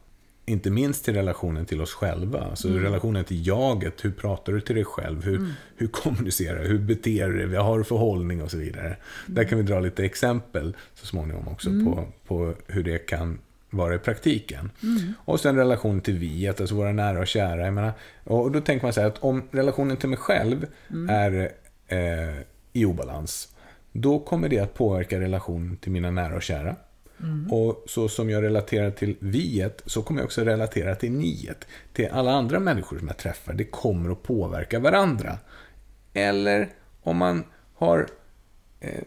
Inte minst till relationen till oss själva. Alltså relationen till jaget. Hur pratar du till dig själv? Hur, hur kommunicerar du? Hur beter du dig? Vad har du för hållning? Och så vidare. Där kan vi dra lite exempel så småningom också på, på hur det kan vara i praktiken. Och sen relationen till viet, alltså våra nära och kära. Menar, och då tänker man så här att om relationen till mig själv är eh, i obalans, då kommer det att påverka relationen till mina nära och kära. Och så som jag relaterar till viet, så kommer jag också relatera till niet. Till alla andra människor som jag träffar. Det kommer att påverka varandra. Eller om man har eh,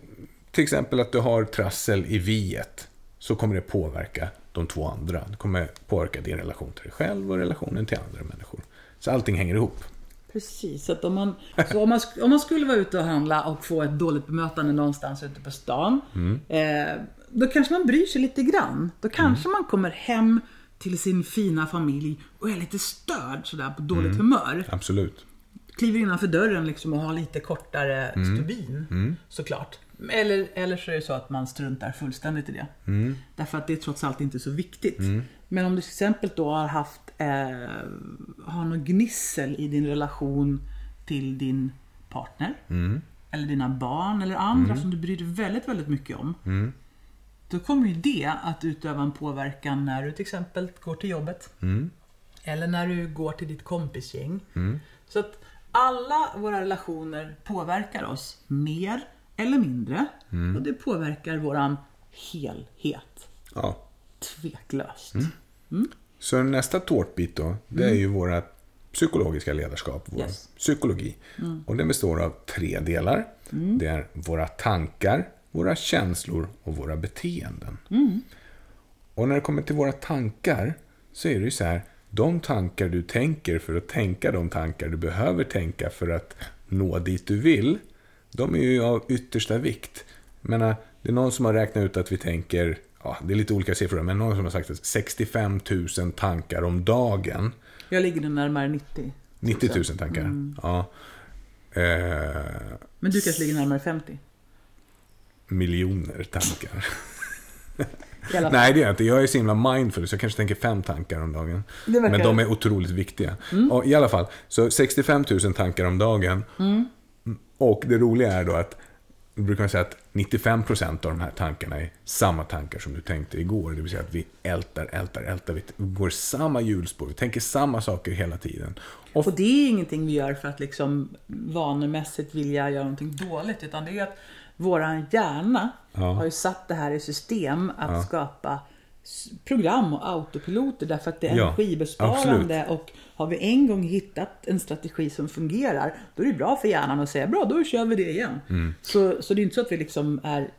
till exempel att du har trassel i viet, så kommer det påverka de två andra. Det kommer påverka din relation till dig själv och relationen till andra människor. Så allting hänger ihop. Precis, att om, man, så om, man, om man skulle vara ute och handla och få ett dåligt bemötande någonstans ute på stan. Eh, då kanske man bryr sig lite grann. Då kanske man kommer hem till sin fina familj och är lite störd sådär på dåligt humör. Absolut. Kliver innanför dörren liksom och har lite kortare stubin. Såklart. Eller, eller så är det så att man struntar fullständigt i det. Därför att det är trots allt inte så viktigt. Men om du till exempel då har haft eh, har något gnissel i din relation till din partner. Eller dina barn eller andra som du bryr dig väldigt, väldigt mycket om. Då kommer ju det att utöva en påverkan när du till exempel går till jobbet. Eller när du går till ditt kompisgäng. Så att alla våra relationer påverkar oss mer eller mindre. Och det påverkar våran helhet. Ja. Tveklöst. Så nästa tårtbit då, det är ju våra psykologiska ledarskap, vår Yes. psykologi. Och den består av tre delar. Det är våra tankar, våra känslor och våra beteenden. Och när det kommer till våra tankar så är det ju så här, de tankar du tänker för att tänka de tankar du behöver tänka för att nå dit du vill, de är ju av yttersta vikt. Jag menar, det är någon som har räknat ut att vi tänker, ja, det är lite olika siffror, men någon som har sagt att 65 000 tankar om dagen. Jag ligger nog närmare 90. 90 000 tankar. Mm. Ja. Eh, Men du kanske ligger närmare 50? Miljoner tankar. Nej, det är jag inte. Jag är så himla mindful, så jag kanske tänker fem tankar om dagen. Men de är otroligt viktiga. Mm. Och I alla fall, så 65 000 tankar om dagen. Mm. Och det roliga är då att, då brukar man säga att 95% av de här tankarna är samma tankar som du tänkte igår. Det vill säga att vi ältar, ältar, ältar. Vi går samma hjulspår. Vi tänker samma saker hela tiden. Och Och det är ingenting vi gör för att liksom vanemässigt vilja göra någonting dåligt. Utan det är att våran hjärna Ja. har ju satt det här i system att skapa s- program och autopiloter därför att det är Ja, energibesparande och har vi en gång hittat en strategi som fungerar då är det bra för hjärnan att säga bra då kör vi det igen. Mm. Så, så det är inte så att vi liksom är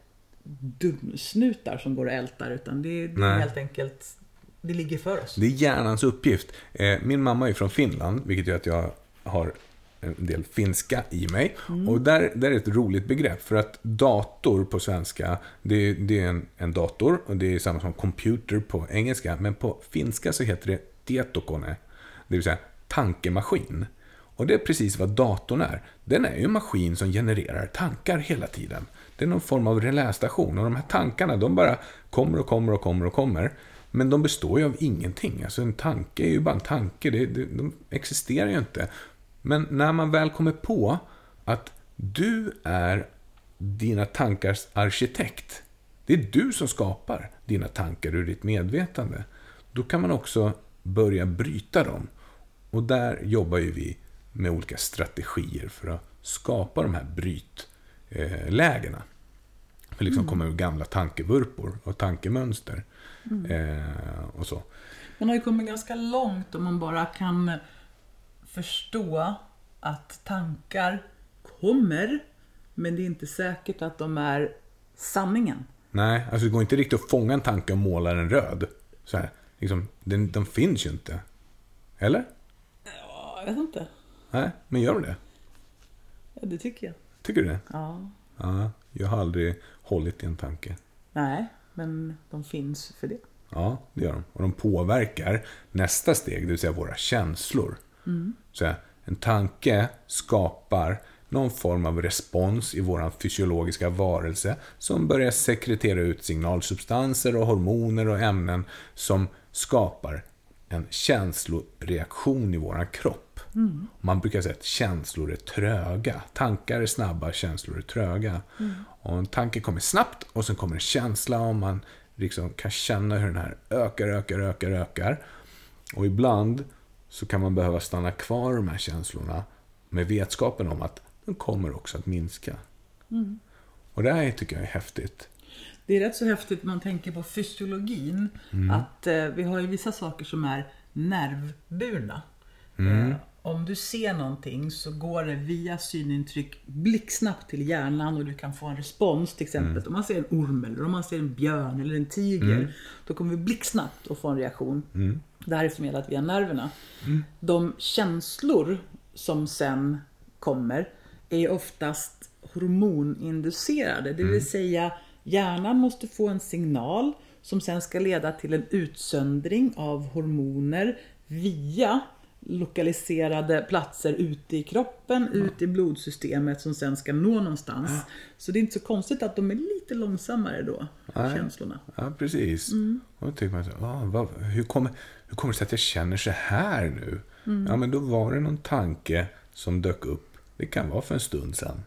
dumsnutar som går och ältar utan det, är Nej. helt enkelt det ligger för oss. Det är hjärnans uppgift. Eh, Min mamma är från Finland, vilket gör att jag har en del finska i mig. Och där, där är ett roligt begrepp, för att dator på svenska, det, det är en, en dator och det är samma som computer på engelska. Men på finska så heter det tietokone, det vill säga tankemaskin. Och det är precis vad datorn är. Den är ju en maskin som genererar tankar hela tiden. Det är någon form av relästation och de här tankarna de bara kommer och kommer och kommer och kommer. Men de består ju av ingenting. Alltså en tanke är ju bara en tanke. Det, det, de existerar ju inte. Men när man väl kommer på att du är dina tankars arkitekt. Det är du som skapar dina tankar ur ditt medvetande. Då kan man också börja bryta dem. Och där jobbar ju vi med olika strategier för att skapa de här brytlägena. För liksom komma ur gamla tankevurpor och tankemönster. Eh, och så. Man har ju kommit ganska långt om man bara kan förstå att tankar kommer, men det är inte säkert att de är sanningen. Nej, alltså det går inte riktigt att fånga en tanke och måla den röd. Så här, liksom, den, de finns ju inte. Eller? Ja, jag vet inte. Nej, men gör de det? Ja, det tycker jag. Tycker du det? Ja. Ja, jag har aldrig hållit i en tanke. Nej, men de finns för det. Ja, det gör de. Och de påverkar nästa steg, det vill säga våra känslor. Så här, en tanke skapar någon form av respons i vår fysiologiska varelse som börjar sekretera ut signalsubstanser och hormoner och ämnen som skapar en känsloreaktion i vår kropp. Man brukar säga att känslor är tröga. Tankar är snabba, känslor är tröga. Och en tanke kommer snabbt och sen kommer en känsla och man liksom kan känna hur den här ökar, ökar, ökar, ökar. Och ibland så kan man behöva stanna kvar i de här känslorna med vetskapen om att de kommer också att minska. Och det här tycker jag är häftigt. Det är rätt så häftigt när man tänker på fysiologin. Att eh, vi har ju vissa saker som är nervburna. Eh, om du ser någonting så går det via synintryck blixtsnabbt till hjärnan och du kan få en respons. Till exempel om man ser en orm eller om man ser en björn eller en tiger. Då kommer vi blixtsnabbt att få en reaktion. Det här är förmedlat via nerverna. De känslor som sen kommer är oftast hormoninducerade. Det vill säga hjärnan måste få en signal som sen ska leda till en utsöndring av hormoner via lokaliserade platser ute i kroppen, ut i blodsystemet som sen ska nå någonstans. Så det är inte så konstigt att de är lite långsammare då, Nej. känslorna. Ja, precis. Och då tycker man så ah, vad, hur, kommer, hur kommer det sig att jag känner så här nu? Ja, men då var det någon tanke som dök upp. Det kan vara för en stund sedan.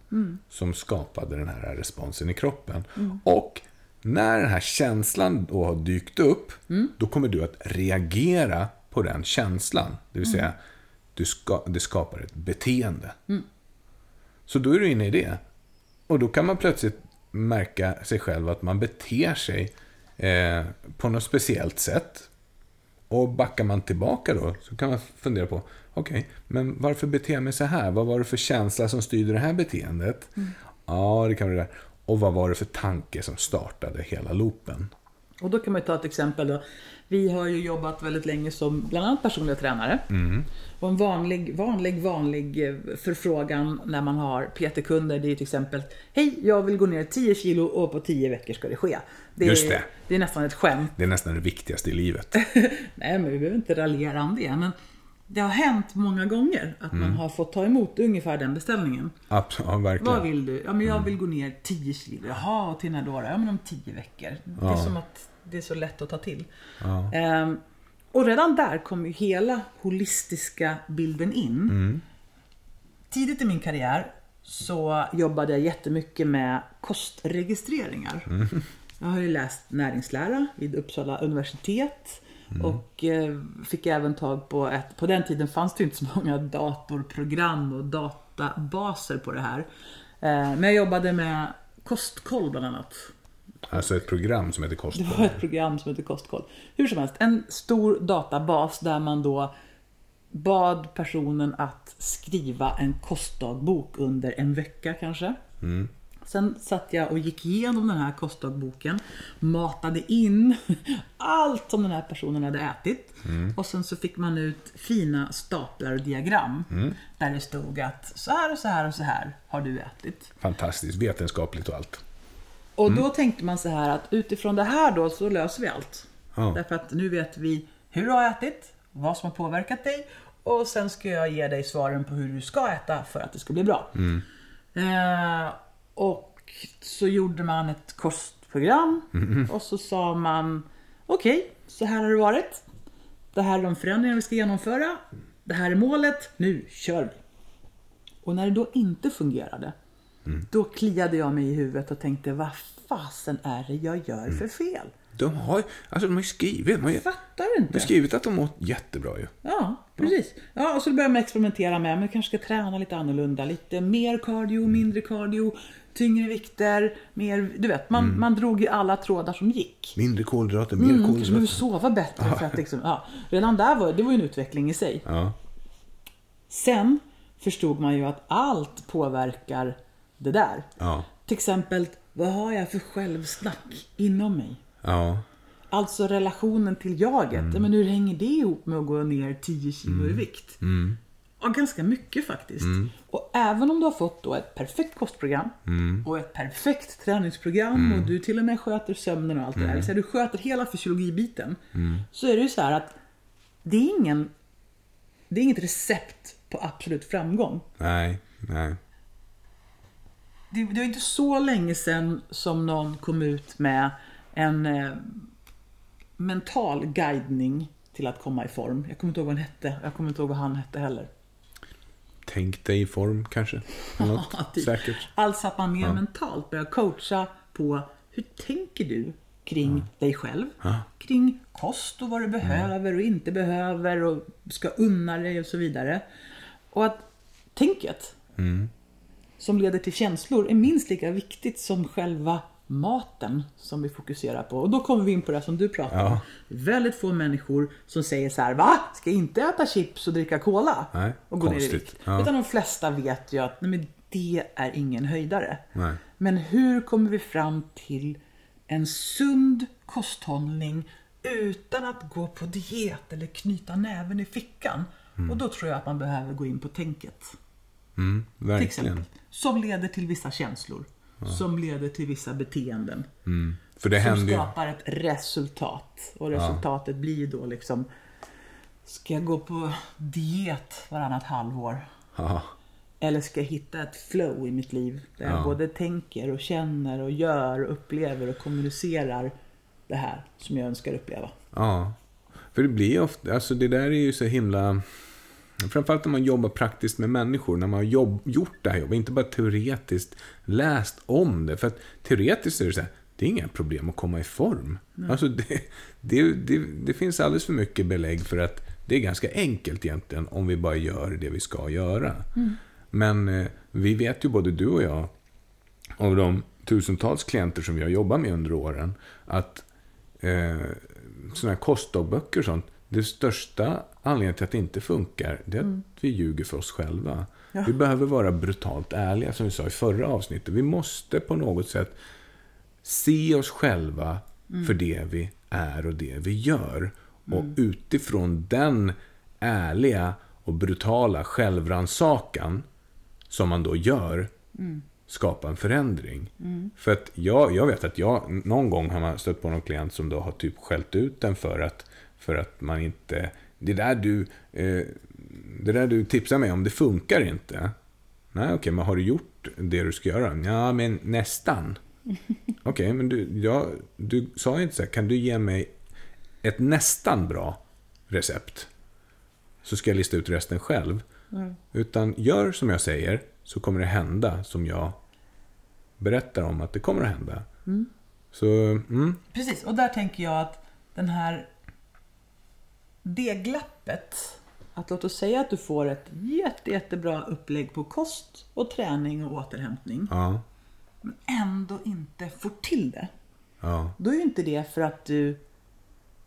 Som skapade den här responsen i kroppen. Och när den här känslan då har dykt upp. Då kommer du att reagera på den känslan. Det vill säga, du ska, det skapar ett beteende. Så då är du inne i det. Och då kan man plötsligt märka sig själv att man beter sig eh, på något speciellt sätt. Och backar man tillbaka då så kan man fundera på, okej, men varför beter jag mig så här? Vad var det för känsla som styrde det här beteendet? Ja, det kan vara det där. Och vad var det för tanke som startade hela loopen? Och då kan man ju ta ett exempel då. Vi har ju jobbat väldigt länge som bland annat personliga tränare. Och en vanlig, vanlig, vanlig eh, förfrågan när man har PT-kunder det är till exempel Hej, jag vill gå ner 10 kilo och på 10 veckor ska det ske. Det är, Just det. det är nästan ett skämt. Det är nästan det viktigaste i livet. Nej, men vi behöver inte raljera om det. Men det har hänt många gånger att man har fått ta emot ungefär den beställningen. Absolut, ja, verkligen. Vad vill du? Ja, men jag vill gå ner 10 kilo. Jaha, till när då? Ja, men om 10 veckor. Det är Ja. som att det är så lätt att ta till. Ja. Ehm, och redan där kom ju hela holistiska bilden in. Tidigt i min karriär så jobbade jag jättemycket med kostregistreringar. Jag har ju läst näringslära vid Uppsala universitet. Och eh, fick även tag på ett, på den tiden fanns det inte så många datorprogram och databaser på det här. Eh, men jag jobbade med kostkoll bland annat. Alltså ett program som heter Det Kostkoll. var ett program som heter Kostkoll. Hur som helst, en stor databas där man då bad personen att skriva en kostdagbok under en vecka kanske. Sen satt jag och gick igenom den här kostdagboken, matade in allt som den här personen hade ätit. Och sen så fick man ut fina staplar och diagram. Där det stod att så här och så här och så här har du ätit. Fantastiskt, vetenskapligt och allt. Och då tänkte man så här att utifrån det här då så löser vi allt. Ja. Därför att nu vet vi hur du har ätit, vad som har påverkat dig och sen ska jag ge dig svaren på hur du ska äta för att det ska bli bra. Eh, och så gjorde man ett kostprogram och så sa man okej, så här har det varit. Det här är de förändringar vi ska genomföra. Det här är målet, nu kör vi. Och när det då inte fungerade, då kliade jag mig i huvudet och tänkte, vad fasen är det jag gör för fel? De har ju alltså, de har ju skrivit, de har ju Fattar du de har inte? skrivit att de mår jättebra ju. Ja, precis. Ja, och så började man experimentera med, men kanske ska träna lite annorlunda. Lite mer cardio, mindre cardio, tyngre vikter, mer, du vet, man, man drog i alla trådar som gick. Mindre kolhydrater, mer Mm, kolhydrater. sova bättre för att liksom, ja, redan där var det var ju en utveckling i sig. Ja. Sen förstod man ju att allt påverkar det där. Ja. Till exempel, vad har jag för självsnack inom mig? Ja. Alltså relationen till jaget. Ja, Men hur hänger det ihop med att gå ner 10 kilo i vikt? Ja, ganska mycket faktiskt. Och även om du har fått då ett perfekt kostprogram och ett perfekt träningsprogram och du till och med sköter sömnen och allt det där. Vill säga du sköter hela fysiologibiten. Så är det ju så här att det är ingen det är inget recept på absolut framgång. Nej, nej. Det, det var inte så länge sedan som någon kom ut med en eh, mental guidning till att komma i form. Jag kommer inte ihåg vad den hette. Jag kommer inte ihåg vad han hette heller. Tänk dig i form kanske. Något. Ja, typ. Säkert. Alltså att man mer mentalt börjar coacha på hur tänker du kring dig själv? Kring kost och vad du behöver och inte behöver och ska unna dig och så vidare. Och att tänket som leder till känslor är minst lika viktigt som själva maten som vi fokuserar på. Och då kommer vi in på det som du pratar om. Ja. Väldigt få människor som säger så här, va? Ska jag inte äta chips och dricka cola? Nej, och gå ner i konstigt. vikt. Ja. Utan de flesta vet ju att nej, men det är ingen höjdare. Nej. Men hur kommer vi fram till en sund kosthållning utan att gå på diet eller knyta näven i fickan? Och då tror jag att man behöver gå in på tänket. Mm, Till exempel. Som leder till vissa känslor. Som leder till vissa beteenden. Mm. För det Som händer skapar ett resultat. Och resultatet blir då liksom Ska jag gå på diet varannat halvår? Ja. Eller ska jag hitta ett flow i mitt liv där jag Ja. både tänker och känner och gör och upplever och kommunicerar det här som jag önskar uppleva. Ja. För det blir ofta, alltså det där är ju så himla... Framförallt när man jobbar praktiskt med människor, när man har jobb, gjort det här jobbet, inte bara teoretiskt läst om det. För att teoretiskt är det så här, det är inga problem att komma i form. Alltså det, det, det, det finns alldeles för mycket belägg för att det är ganska enkelt egentligen om vi bara gör det vi ska göra. Men eh, vi vet ju både du och jag, av de tusentals klienter som vi har jobbat med under åren, att eh, sådana här kostdagböcker och sånt, det största anledningen till att det inte funkar, det är att vi ljuger för oss själva. Ja. Vi behöver vara brutalt ärliga, som vi sa i förra avsnittet. Vi måste på något sätt se oss själva för det vi är och det vi gör. Och utifrån den ärliga och brutala självrannsakan som man då gör skapa en förändring. För att jag, jag vet att jag, någon gång har man stött på någon klient som då har typ skällt ut den för att, för att man inte, det där du, eh, det där du tipsar mig om, det funkar inte. Nej, okej, men har du gjort det du ska göra? Ja, men nästan. Okej, men du, jag, du sa ju inte så här, kan du ge mig ett nästan bra recept? Så ska jag lista ut resten själv. Utan gör som jag säger, så kommer det hända som jag berättar om att det kommer att hända. Så, mm, Precis, och där tänker jag att den här det glappet, att låt oss säga att du får ett jätte, jättebra upplägg på kost och träning och återhämtning, ja, men ändå inte får till det. ja, Då är ju inte det för att du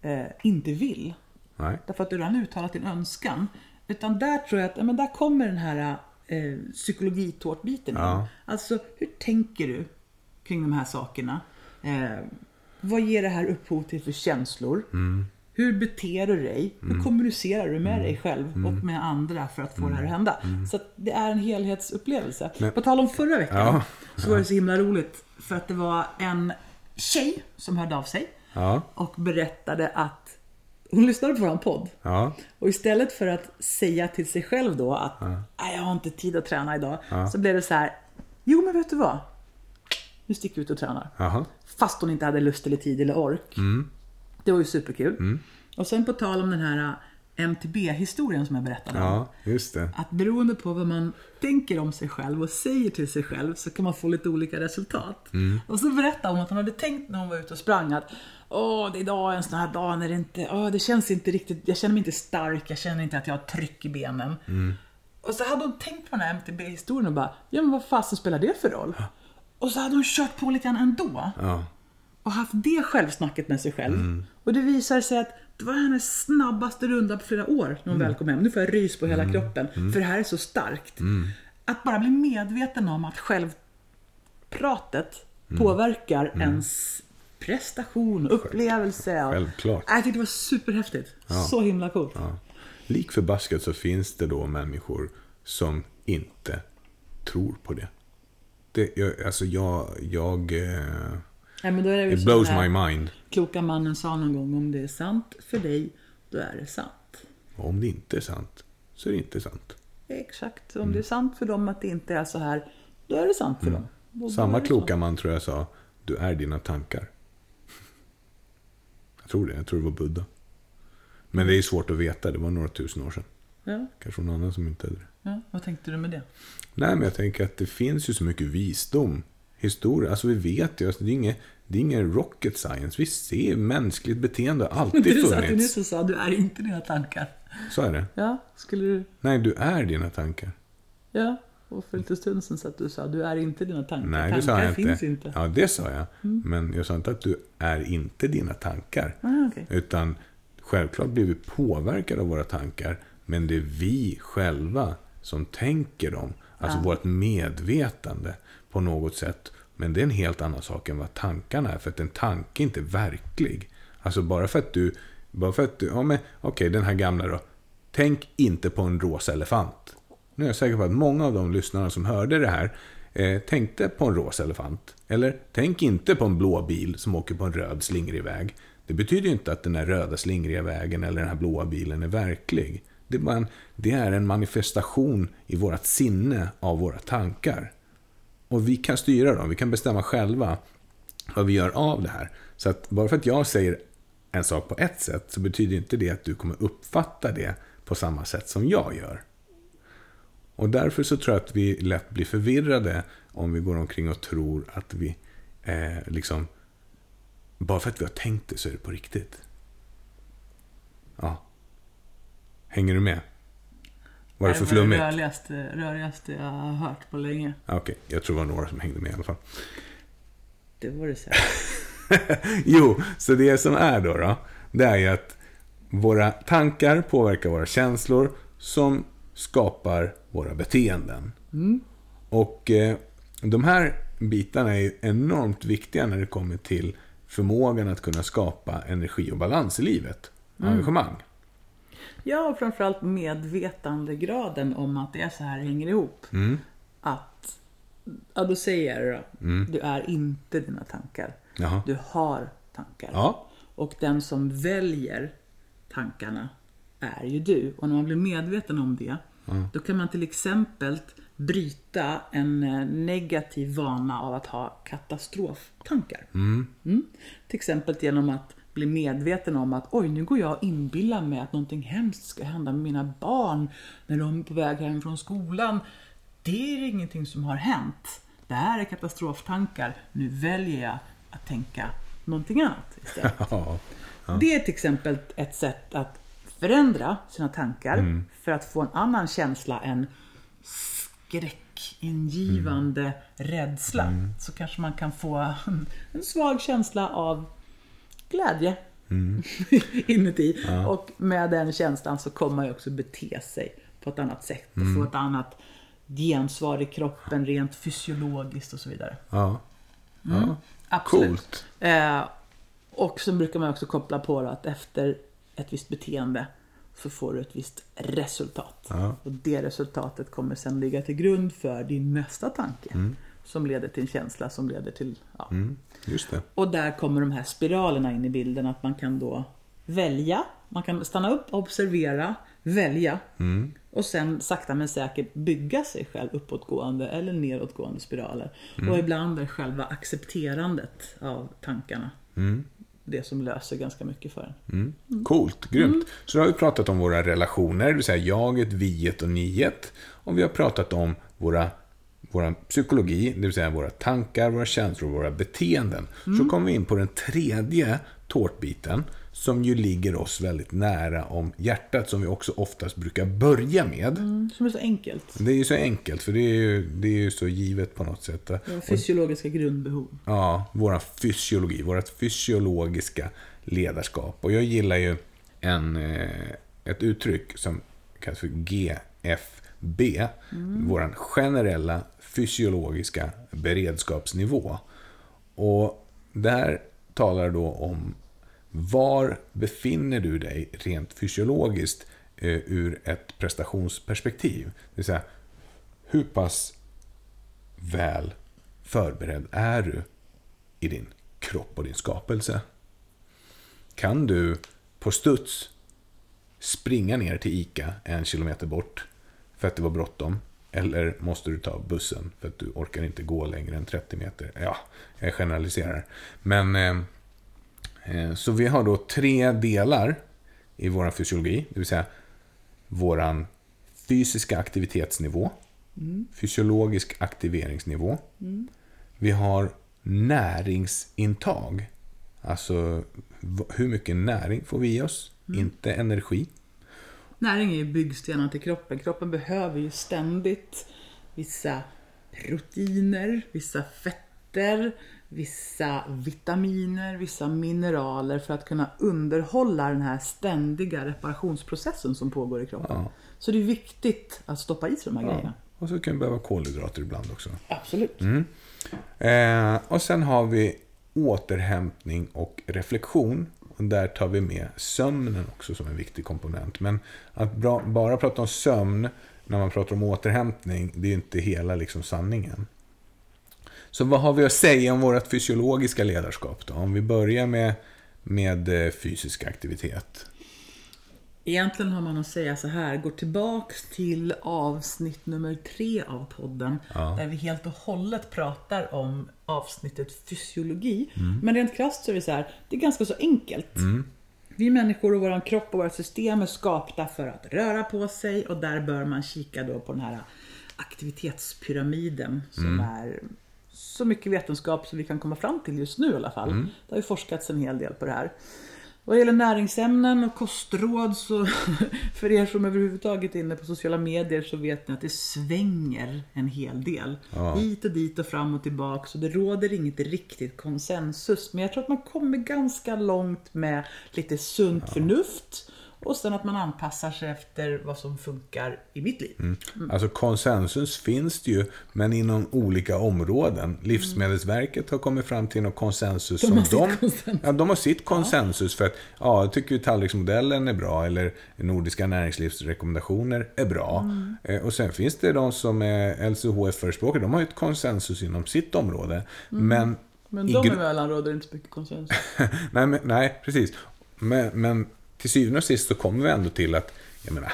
eh, inte vill, nej, därför att du redan uttalat din önskan. Utan där tror jag att ja, men där kommer den här eh, psykologitårtbiten in. Ja. Alltså, hur tänker du kring de här sakerna? Eh, vad ger det här upphov till för känslor? Mm. Hur beter du dig? Hur kommunicerar du med dig själv Mm. och med andra för att få det här att hända? Så att det är en helhetsupplevelse. Men- På tal om förra veckan Ja. så var det så himla roligt för att det var en tjej som hörde av sig ja, och berättade att hon lyssnade på vår podd. ja, Och istället för att säga till sig själv då att Nej, jag har inte tid att träna idag. Så blev det så här. Jo men vet du vad? Nu sticker vi ut och tränar. jaha, Fast hon inte hade lust eller tid eller ork. Det var ju superkul. Och sen på tal om den här MTB-historien som jag berättade om. ja, just det. Att beroende på vad man tänker om sig själv och säger till sig själv så kan man få lite olika resultat. Och så berättade hon att hon hade tänkt när hon var ute och sprang att Åh, det är idag en sån här dag när det inte, åh, det känns inte riktigt, jag känner mig inte stark, jag känner inte att jag har tryck i benen. Och så hade hon tänkt på den här MTB-historien och bara, ja men vad fasen spelar det för roll? Och så hade hon kört på lite grann ändå Ja, och haft det självsnacket med sig själv. Och det visar sig att det var hennes snabbaste runda på flera år när hon väl kom hem. Nu får jag rys på hela kroppen, för det här är så starkt. Att bara bli medveten om att självpratet påverkar ens prestation, upplevelse. Självklart. Jag tyckte det var superhäftigt. Så himla coolt. ja. Lik förbaskat så finns det då människor som inte tror på det. det jag, alltså jag, jag eh, Nej, men då är det it blows my mind. kloka mannen sa någon gång, om det är sant för dig, då är det sant. Och om det inte är sant, så är det inte sant. Exakt. Om det är sant för dem att det inte är så här, då är det sant för dem. Då är Samma kloka man tror jag sa, du är dina tankar. Jag tror det, jag tror det var Buddha. Men det är svårt att veta, det var några tusen år sedan. Ja, Kanske någon annan som inte hade det. ja. Vad tänkte du med det? Nej, men jag tänker att det finns ju så mycket visdom. Historia, alltså vi vet ju, alltså det är ingen, det är ingen rocket science. Vi ser mänskligt beteende alltid Du sa att du funnits. nyss sa, du är inte dina tankar. Så är det. Ja, skulle du... Nej, du är dina tankar. Ja, och för lite stund sedan så att du sa, du är inte dina tankar. Nej, tankar det sa jag finns inte. inte. Ja, det sa jag. Men jag sa inte att du är inte dina tankar. Ah, okej. Utan självklart blir vi påverkade av våra tankar. Men det är vi själva som tänker dem. Alltså vårt medvetande på något sätt. Men det är en helt annan sak än vad tankarna är. För att en tanke är inte verklig. Alltså bara för att du... Bara för att du... Ja, men okej, den här gamla då. Tänk inte på en rosa elefant. Nu är jag säker på att många av de lyssnarna som hörde det här eh, tänkte på en rosa elefant. Eller tänk inte på en blå bil som åker på en röd slingrig väg. Det betyder ju inte att den här röda slingriga vägen eller den här blåa bilen är verklig. Det är, bara en, det är en manifestation i vårt sinne av våra tankar. Och vi kan styra dem, vi kan bestämma själva vad vi gör av det här. Så att bara för att jag säger en sak på ett sätt så betyder inte det att du kommer uppfatta det på samma sätt som jag gör. Och därför så tror jag att vi lätt blir förvirrade om vi går omkring och tror att vi eh, liksom... Bara för att vi har tänkt det så är det på riktigt. Ja. Hänger du med? Var det för var flummigt? det rörigaste, rörigaste jag har hört på länge. Okej, jag tror det var några som hängde med i alla fall. Det var det säkert. jo, så det som är då, då, det är ju att våra tankar påverkar våra känslor som skapar våra beteenden. Och eh, de här bitarna är enormt viktiga när det kommer till förmågan att kunna skapa energi och balans i livet. Engagemang. Ja, och framförallt medvetandegraden om att det är så här hänger ihop. Mm. Att, ja då säger jag det då. Du är inte dina tankar. Jaha. Du har tankar. Ja. Och den som väljer tankarna är ju du. Och när man blir medveten om det, då kan man till exempel bryta en eh, negativ vana av att ha katastroftankar. Mm. Till exempel genom att bli medveten om att oj, nu går jag och inbillar mig att någonting hemskt ska hända med mina barn när de är på väg hem från skolan. Det är ingenting som har hänt. Det här är katastroftankar. Nu väljer jag att tänka någonting annat istället. Ja. Det är till exempel ett sätt att förändra sina tankar för att få en annan känsla än skräckingivande rädsla. Så kanske man kan få en, en svag känsla av glädje inuti. Och med den känslan så kommer man ju också bete sig på ett annat sätt och få ett annat gensvar i kroppen rent fysiologiskt och så vidare. Ja. ja. Absolut. Coolt. Eh, och så brukar man också koppla på att efter ett visst beteende så får du ett visst resultat. Ja. Och det resultatet kommer sen ligga till grund för din nästa tanke. Som leder till en känsla som leder till... Ja. Mm. Just det. Och där kommer de här spiralerna in i bilden. Att man kan då välja. Man kan stanna upp, observera, välja. Och sen sakta men säkert bygga sig själv uppåtgående eller nedåtgående spiraler. Och ibland är själva accepterandet av tankarna det som löser ganska mycket för en. Coolt, grymt. Så då har vi pratat om våra relationer, det vill säga jaget, viet och niet. Och vi har pratat om våra, våra psykologi, det vill säga våra tankar, våra känslor och våra beteenden. Så kommer vi in på den tredje tårtbiten, som ju ligger oss väldigt nära om hjärtat, som vi också oftast brukar börja med. Som är så enkelt. Det är ju så enkelt, för det är ju, det är ju så givet på något sätt. Våra fysiologiska grundbehov. Ja, vår fysiologi, vårt fysiologiska ledarskap. Och jag gillar ju en, eh, ett uttryck som kallas för GFB. Vår generella fysiologiska beredskapsnivå. Och där talar då om var befinner du dig rent fysiologiskt eh, ur ett prestationsperspektiv. Det vill säga, hur pass väl förberedd är du i din kropp och din skapelse? Kan du på studs springa ner till ICA en kilometer bort för att det var bråttom? Eller måste du ta bussen för att du orkar inte gå längre än 30 meter? Ja, jag generaliserar. Men eh, eh, så vi har då tre delar i vår fysiologi, det vill säga våran fysiska aktivitetsnivå, fysiologisk aktiveringsnivå. Vi har näringsintag. Alltså hur mycket näring får vi i oss? Inte energi. Näring är ju byggstenar till kroppen. Kroppen behöver ju ständigt vissa proteiner, vissa fetter, vissa vitaminer, vissa mineraler för att kunna underhålla den här ständiga reparationsprocessen som pågår i kroppen. Ja. Så det är viktigt att stoppa i sig de här grejerna. Och så kan vi behöva kolhydrater ibland också. Absolut. Eh, och sen har vi återhämtning och reflektion. Och där tar vi med sömnen också som en viktig komponent. Men att bra, bara prata om sömn när man pratar om återhämtning, det är ju inte hela liksom sanningen. Så vad har vi att säga om vårt fysiologiska ledarskap då? Om vi börjar med, med eh, fysisk aktivitet. Egentligen har man att säga så här, gå tillbaks till avsnitt nummer tre av podden. Där vi helt och hållet pratar om avsnittet fysiologi. Men rent krasst så är det så här, det är ganska så enkelt. Vi människor och vår kropp och vårt system är skapta för att röra på sig och där bör man kika då på den här aktivitetspyramiden som är så mycket vetenskap som vi kan komma fram till just nu i alla fall. Det har ju forskats en hel del på det här. Vad gäller näringsämnen och kostråd så för er som överhuvudtaget är inne på sociala medier så vet ni att det svänger en hel del. Ja. Hit och dit och fram och tillbaka så det råder inget riktigt konsensus. Men jag tror att man kommer ganska långt med lite sunt förnuft Och sen att man anpassar sig efter vad som funkar i mitt liv. Mm. Alltså konsensus finns det ju, men inom olika områden. Livsmedelsverket har kommit fram till någon konsensus. De som de, konsensus. Ja, de har sitt konsensus för att, ja, jag tycker ju tallriksmodellen är bra, eller Nordiska näringslivsrekommendationer är bra. Mm. Eh, Och sen finns det de som är LCHF-förespråkare, de har ju ett konsensus inom sitt område. Mm. Men, Men i de gru- emellan råder inte så mycket konsensus. nej, men, nej, precis. Men, men till syvende och sist så kommer vi ändå till att, jag menar,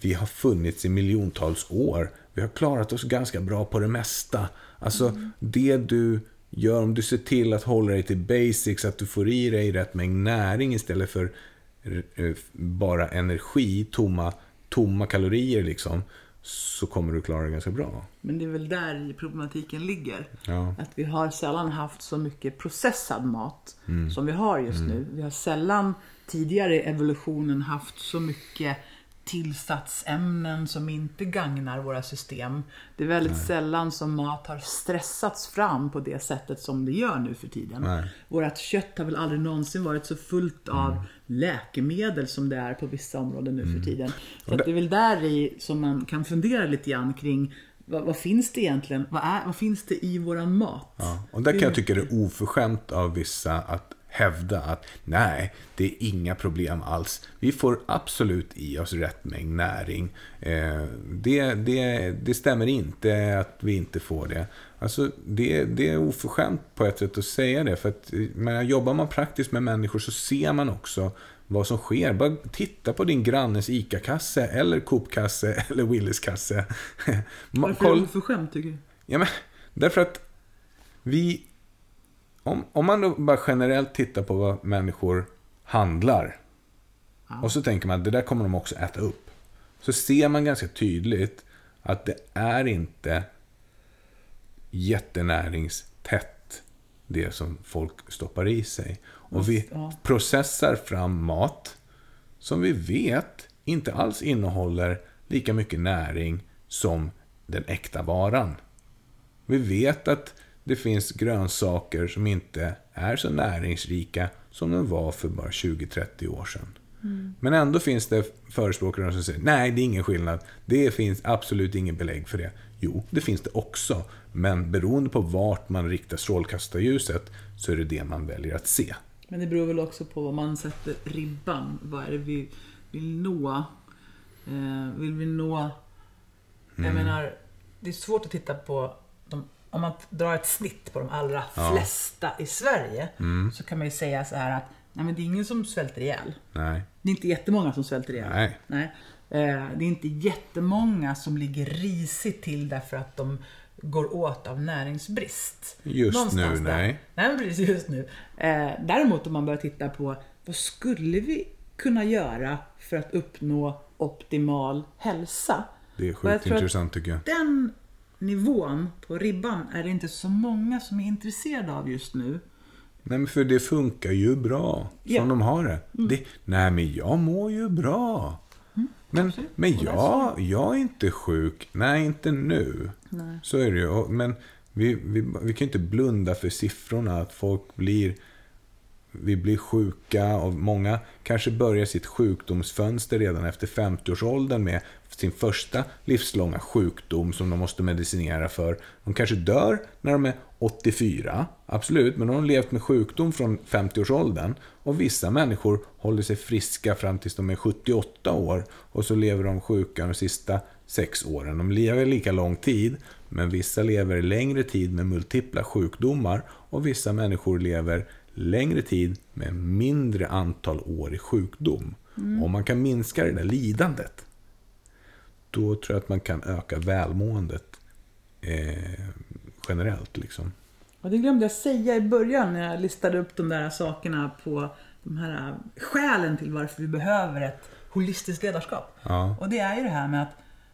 vi har funnits i miljontals år. Vi har klarat oss ganska bra på det mesta. Alltså, det du gör, om du ser till att hålla dig till basics, att du får i dig rätt mängd näring istället för eh, bara energi, tomma, tomma kalorier liksom, så kommer du klara dig ganska bra. Men det är väl där i problematiken ligger. Ja. Att vi har sällan haft så mycket processad mat Mm. som vi har just nu. Vi har sällan tidigare i evolutionen haft så mycket tillsatsämnen som inte gagnar våra system. Det är väldigt sällan som mat har stressats fram på det sättet som det gör nu för tiden. Nej. Vårt kött har väl aldrig någonsin varit så fullt av läkemedel som det är på vissa områden nu för tiden. Så det är väl där i som man kan fundera lite grann kring vad, vad finns det egentligen? Vad, är, vad finns det i våran mat? Ja, och där kan jag tycka det är oförskämt av vissa att hävda att nej, det är inga problem alls. Vi får absolut i oss rätt mängd näring. Eh, det, det, det stämmer inte att vi inte får det. Alltså, det, det är oförskämt på ett sätt att säga det. För att, men jobbar man praktiskt med människor så ser man också vad som sker. Bara titta på din grannes ICA-kasse eller Coop-kasse eller Willys-kasse. Varför är det oförskämt tycker du? Ja, men, därför att vi... Om, om man då bara generellt tittar på vad människor handlar. Och så tänker man att det där kommer de också äta upp. Så ser man ganska tydligt att det är inte jättenäringstätt det som folk stoppar i sig. Och vi Ja. processar fram mat som vi vet inte alls innehåller lika mycket näring som den äkta varan. Vi vet att det finns grönsaker som inte är så näringsrika som de var för bara 20-30 år sedan. Men ändå finns det förespråkare som säger nej, det är ingen skillnad. Det finns absolut ingen belägg för det. Jo, det finns det också. Men beroende på vart man riktar strålkastarljuset så är det det man väljer att se. Men det beror väl också på vad man sätter ribban. Vad är det vi vill nå? Eh, vill vi nå... Jag menar, det är svårt att titta på... Om man drar ett snitt på de allra flesta i Sverige så kan man ju säga så här att nej, men det är ingen som svälter ihjäl. Nej. Det är inte jättemånga som svälter ihjäl. Nej. Nej. Eh, Det är inte jättemånga som ligger risigt till därför att de går åt av näringsbrist. Just Någonstans nu, där. nej. Nej, precis just nu. Eh, däremot om man börjar titta på vad skulle vi kunna göra för att uppnå optimal hälsa? Det är sjukt intressant tycker jag. Den nivån på ribban är det inte så många som är intresserade av just nu. Nej, men för det funkar ju bra. Som Ja. Mm. de har det. det. Nej, men jag mår ju bra. Men, absolut. men där jag, jag är inte sjuk. Nej, inte nu. Nej. Så är det ju. Men vi, vi, vi kan ju inte blunda för siffrorna. Att folk blir... Vi blir sjuka och många kanske börjar sitt sjukdomsfönster redan efter 50-årsåldern med sin första livslånga sjukdom som de måste medicinera för. De kanske dör när de är 84, absolut, men de har levt med sjukdom från 50-årsåldern. Och vissa människor håller sig friska fram tills de är 78 år och så lever de sjuka de sista sex åren. De lever lika lång tid, men vissa lever längre tid med multipla sjukdomar och vissa människor lever längre tid med mindre antal år i sjukdom. Om man kan minska det där lidandet, då tror jag att man kan öka välmåendet eh, generellt. Liksom. Och det glömde jag säga i början när jag listade upp de där sakerna på de här skälen till varför vi behöver ett holistiskt ledarskap. Ja. Och det är ju det här med att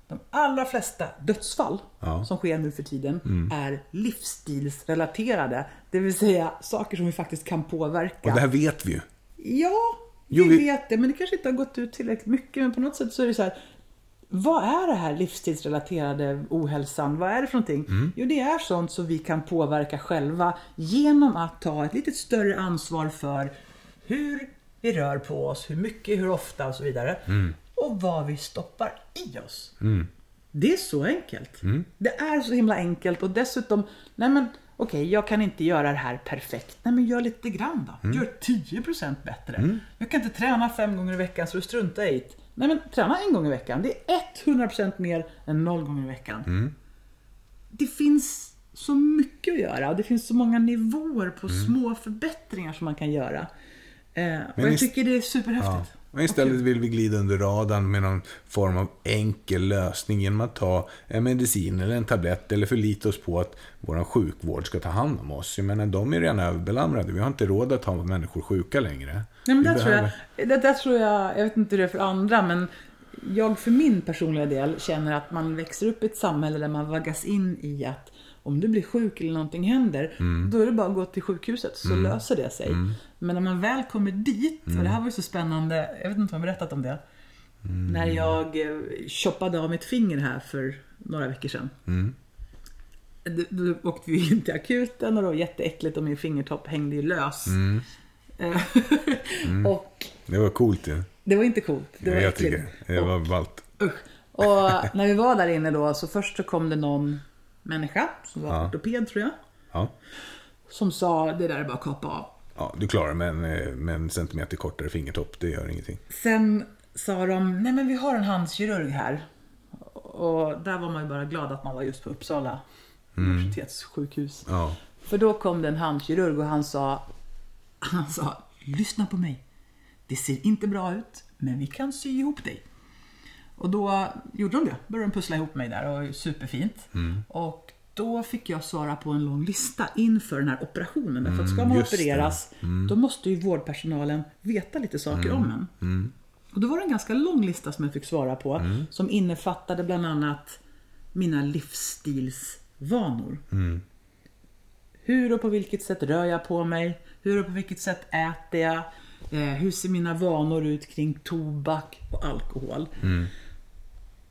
de allra flesta dödsfall Ja. som sker nu för tiden är livsstilsrelaterade. Det vill säga saker som vi faktiskt kan påverka. Och det här vet vi ju. Ja, vi, Jo, vi- vet det, men det kanske inte har gått ut tillräckligt mycket. Men på något sätt så är det så här. Vad är det här livsstilsrelaterade ohälsan? Vad är det för någonting? Mm. Jo, det är sånt som vi kan påverka själva genom att ta ett lite större ansvar för hur vi rör på oss, hur mycket, hur ofta och så vidare. Och vad vi stoppar i oss. Det är så enkelt. Det är så himla enkelt och dessutom, nej men okej, jag kan inte göra det här perfekt. Nej men gör lite grann då. Gör 10% bättre. Jag kan inte träna fem gånger i veckan så du struntar i det. Nej men träna en gång i veckan. Det är 100% mer än noll gånger i veckan. Det finns så mycket att göra och det finns så många nivåer på små förbättringar som man kan göra. Eh, och jag tycker det är superhäftigt. Men istället vill vi glida under radarn med någon form av enkel lösning genom att ta en medicin eller en tablett eller förlita oss på att vår sjukvård ska ta hand om oss. Jag menar, de är redan överbelamrade. Vi har inte råd att ha människor sjuka längre. Nej, men Vi där, tror jag, behöver- det där tror jag, jag vet inte hur det är för andra, men jag för min personliga del känner att man växer upp i ett samhälle där man vaggas in i att om du blir sjuk eller någonting händer, Mm. då är det bara att gå till sjukhuset så löser det sig. Men när man väl kommer dit, och Mm. det här var ju så spännande, jag vet inte om jag har berättat om det. Mm. När jag eh, choppade av mitt finger här för några veckor sedan. Mm. Då, åkte vi in till akuten och det var jätteäckligt och min fingertopp hängde ju lös. Mm. Eh, och Det var coolt ju. det var inte coolt. Det var jag äckligt. tycker. Det var ballt. Och när vi var där inne då så först så kom det någon människa som var Ja. ortoped tror jag. Ja. Som sa det där är bara att kapa av. Ja, du klarar med en, eh, med en centimeter kortare fingertopp. Det gör ingenting. Sen sa de, nej men vi har en handkirurg här. Och där var man ju bara glad att man var just på Uppsala universitetssjukhus. Ja. För då kom det en handkirurg och han sa, han sa, lyssna på mig. Det ser inte bra ut, men vi kan sy ihop dig. Och då gjorde de det. Började de pussla ihop mig där och superfint. Och då fick jag svara på en lång lista inför den här operationen. Därför att ska man just opereras, då måste ju vårdpersonalen veta lite saker om en. Och då var det en ganska lång lista som jag fick svara på. Som innefattade bland annat mina livsstilsvanor. Hur och på vilket sätt rör jag på mig? Hur och på vilket sätt äter jag? Eh, hur ser mina vanor ut kring tobak och alkohol?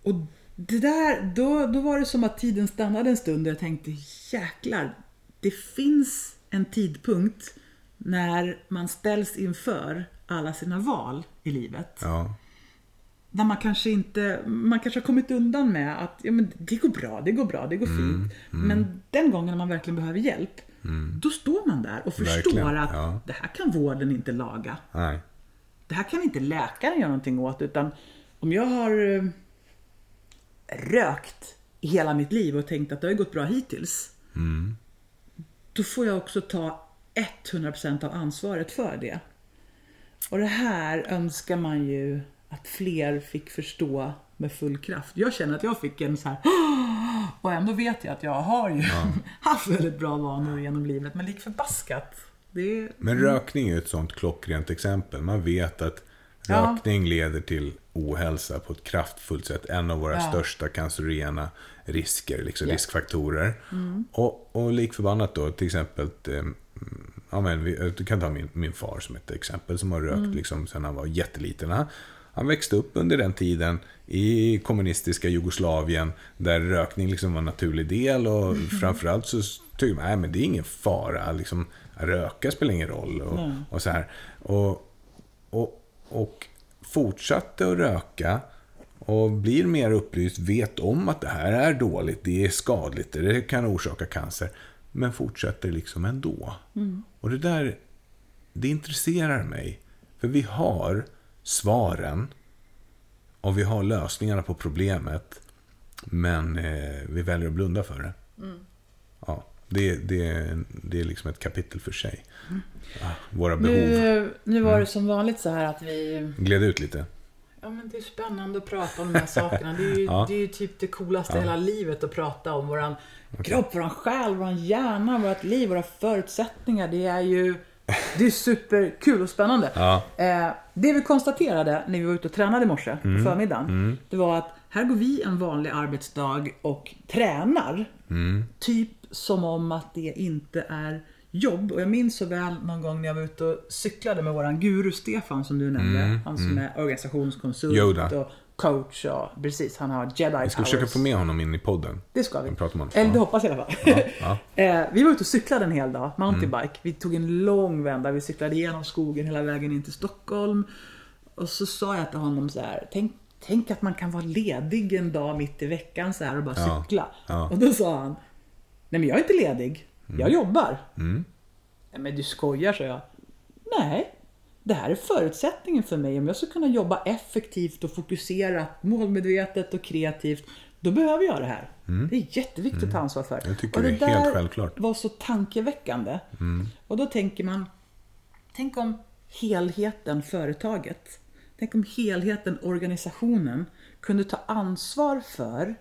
Och det där, då, då var det som att tiden stannade en stund och jag tänkte jäklar, det finns en tidpunkt när man ställs inför alla sina val i livet. Ja. Där man kanske inte, man kanske har kommit undan med att ja, men det går bra, det går bra, det går Mm, fint. Men den gången när man verkligen behöver hjälp, då står man där och förstår Verkligen, att ja. det här kan vården inte laga. Nej. Det här kan inte läkaren göra någonting åt utan om jag har eh, rökt i hela mitt liv och tänkt att det har gått bra hittills. Då får jag också ta 100% av ansvaret för det. Och det här önskar man ju att fler fick förstå med full kraft. Jag känner att jag fick en så här och ändå vet jag att jag har ju haft väldigt bra vanor genom livet men lik förbaskat. Är, Men rökning är ju ett sånt klockrent exempel. Man vet att Ja. rökning leder till ohälsa på ett kraftfullt sätt. En av våra Ja. största cancerogena risker, liksom Ja. riskfaktorer. Och, och lik förbannat då, till exempel, eh, ja, men vi, du kan ta min, min far som ett exempel, som har rökt liksom sedan han var jätteliten. Han, han växte upp under den tiden i kommunistiska Jugoslavien där rökning liksom var en naturlig del och framförallt så tyckte man att det är ingen fara. Liksom, röka spelar ingen roll och, Nej. och så här. Och, och, och fortsatte att röka och blir mer upplyst, vet om att det här är dåligt, det är skadligt, det kan orsaka cancer. Men fortsätter liksom ändå. Och det där, det intresserar mig. För vi har svaren och vi har lösningarna på problemet. Men eh, vi väljer att blunda för det. Ja, det, det, det är liksom ett kapitel för sig. Ja, våra behov. Nu, nu var det som vanligt så här att vi... Gled ut lite. Ja men det är spännande att prata om de här sakerna. Det är ju, Ja. det är ju typ det coolaste i hela livet att prata om våran kropp, våran själ, våran hjärna, vårt liv, våra förutsättningar. Det är ju det är superkul och spännande. Ja. Eh, det vi konstaterade när vi var ute och tränade i morse Mm. på förmiddagen. Det var att här går vi en vanlig arbetsdag och tränar. Mm. Typ som om att det inte är jobb. Och jag minns så väl någon gång när jag var ute och cyklade med våran guru Stefan som du nämnde. Han som är organisationskonsult Mm. Yoda. och coach och precis, han har jedi Vi ska powers. försöka få med honom in i podden. Det ska vi. Eller det hoppas jag i alla fall. Ja, ja. Eh, vi var ute och cyklade en hel dag, mountainbike. Mm. Vi tog en lång vända, vi cyklade igenom skogen hela vägen in till Stockholm. Och så sa jag till honom så här, tänk, tänk att man kan vara ledig en dag mitt i veckan så här och bara cykla. Mm. Och då sa han, nej men jag är inte ledig, jag jobbar. Nej men du skojar, sa jag. Nej, det här är förutsättningen för mig. Om jag ska kunna jobba effektivt och fokuserat, målmedvetet och kreativt, då behöver jag det här. Det är jätteviktigt att ta ansvar för. Mm. Jag tycker och det är helt där självklart. var så tankeväckande. Och då tänker man, tänk om helheten företaget, tänk om helheten organisationen kunde ta ansvar för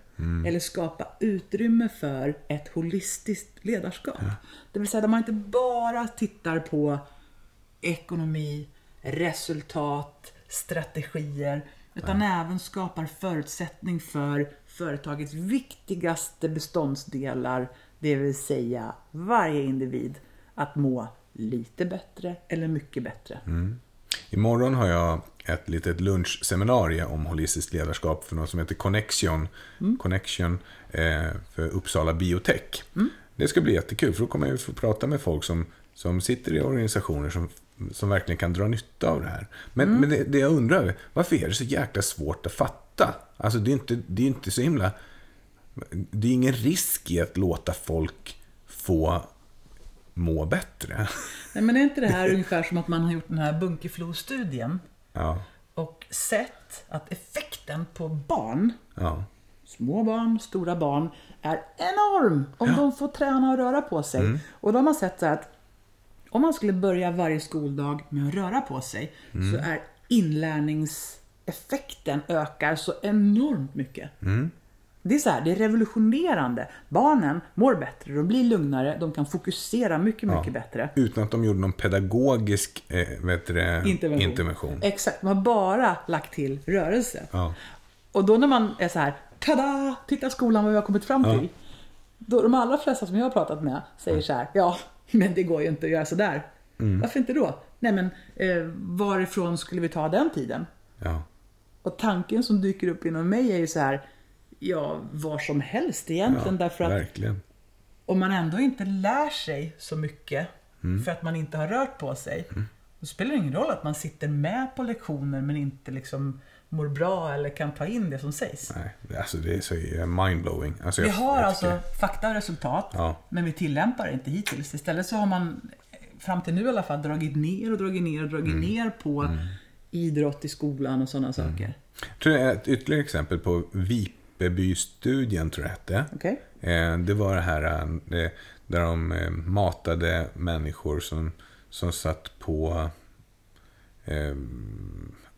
eller skapa utrymme för ett holistiskt ledarskap. Det vill säga där man inte bara tittar på ekonomi, resultat, strategier, utan även skapar förutsättning för företagets viktigaste beståndsdelar, det vill säga varje individ, att må lite bättre eller mycket bättre. Imorgon har jag ett litet lunchseminarium om holistiskt ledarskap för något som heter Connection. Connection eh, för Uppsala Biotech. Det ska bli jättekul för då kommer jag få prata med folk som, som sitter i organisationer som, som verkligen kan dra nytta av det här. Men, men det, det jag undrar, varför är det så jäkla svårt att fatta? Alltså det är inte, det är inte så himla... Det är ingen risk i att låta folk få må bättre. Nej, men är inte det här ungefär som att man har gjort den här Bunkeflo-studien Ja, och sett att effekten på barn, ja, små barn, stora barn, är enorm om de får träna och röra på sig. Och då har man sett att om man skulle börja varje skoldag med att röra på sig så är inlärningseffekten ökar så enormt mycket. Det är så här, det är revolutionerande. Barnen mår bättre, de blir lugnare, de kan fokusera mycket, mycket bättre. Utan att de gjorde någon pedagogisk eh, vet det, Intervention. intervention. Exakt, man har bara lagt till rörelse. Ja. Och då när man är så här, tada, titta skolan vad vi har kommit fram till. Då de allra flesta som jag har pratat med säger så här, ja, men det går ju inte att göra sådär. Mm. Varför inte då? Nej men, eh, varifrån skulle vi ta den tiden? Ja. Och tanken som dyker upp inom mig är ju så här, ja, var som helst egentligen. därför att verkligen. om man ändå inte lär sig så mycket Mm. för att man inte har rört på sig. Då spelar det ingen roll att man sitter med på lektioner men inte liksom mår bra eller kan ta in det som sägs. Nej, alltså det är så mindblowing. Alltså Vi har jag alltså fakta och resultat, Ja. men vi tillämpar det inte hittills. Istället så har man fram till nu i alla fall dragit ner och dragit ner och dragit Mm. ner på idrott i skolan och sådana saker. Jag tror det är ett ytterligare exempel på Vipebystudien, tror jag det hette. Okej? Eh, Det var det här eh, där de eh, matade människor som, som satt på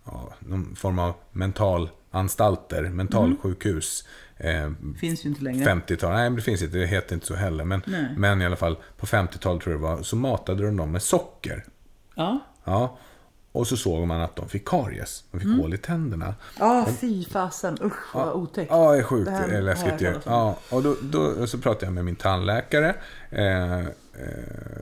ja, någon form av mentalanstalter, mentalsjukhus. Eh, Finns ju inte längre. 50-tal, nej det finns inte, det heter inte så heller. Men, Nej. men i alla fall på 50-talet tror jag det var, så matade de dem med socker. Ja. Ja. Och så såg man att de fick karies, de fick hål i tänderna. Ja, fy fasen. Usch vad otäckt. Ja, det är sjukt Det här läskigt ju. Ja, och då, då så pratade jag med min tandläkare eh, eh,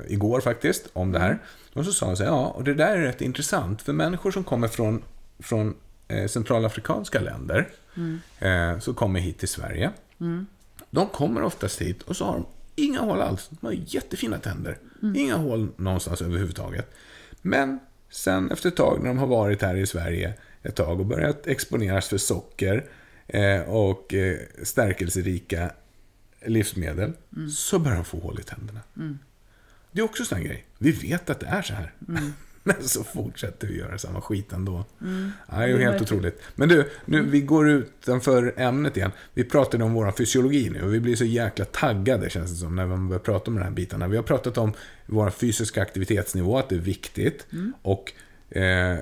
igår faktiskt om det här. Mm. Och så sa han så här, ja, och det där är rätt intressant. För människor som kommer från, från eh, centralafrikanska länder, Mm. eh, så kommer hit till Sverige. De kommer oftast hit och så har de inga hål alls. De har jättefina tänder. Mm. Inga hål någonstans överhuvudtaget. Men sen efter ett tag när de har varit här i Sverige ett tag och börjat exponeras för socker eh, och eh, stärkelserika livsmedel så börjar de få hål i tänderna. Det är också en sån grej. Vi vet att det är så här. Men så fortsätter vi göra samma skit ändå. Ja, det är ju helt otroligt. Men du, nu, vi går utanför ämnet igen. Vi pratade om vår fysiologi nu och vi blir så jäkla taggade känns det som när vi börjar prata om de här bitarna. Vi har pratat om vår fysiska aktivitetsnivå, att det är viktigt. Och eh,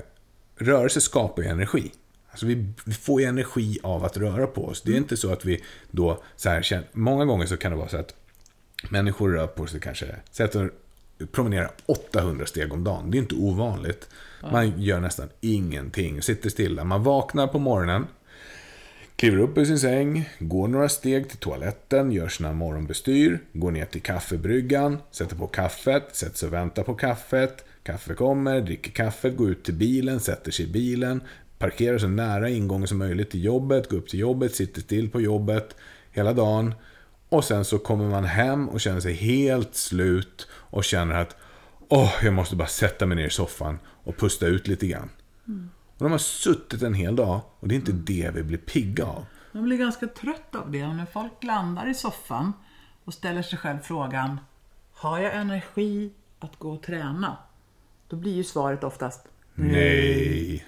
rörelse skapar ju energi. Alltså vi, får ju energi av att röra på oss. Det är inte så att vi då, så här, många gånger så kan det vara så att människor rör på sig kanske, sätter, promenerar 800 steg om dagen. Det är inte ovanligt. Man gör nästan ingenting, sitter stilla. Man vaknar på morgonen, kliver upp ur sin säng, går några steg till toaletten, gör sina morgonbestyr, går ner till kaffebryggan, sätter på kaffet, sätter sig och väntar på kaffet. Kaffe kommer, dricker kaffet, går ut till bilen, sätter sig i bilen, parkera så nära ingången som möjligt till jobbet, gå upp till jobbet, sitter still på jobbet hela dagen. Och sen så kommer man hem och känner sig helt slut och känner att åh, jag måste bara sätta mig ner i soffan och pusta ut lite grann. Mm. Och de har suttit en hel dag och det är inte det vi blir pigga av. Man blir ganska trött av det. Och när folk landar i soffan och ställer sig själv frågan Har jag energi att gå och träna? Då blir ju svaret oftast Nej.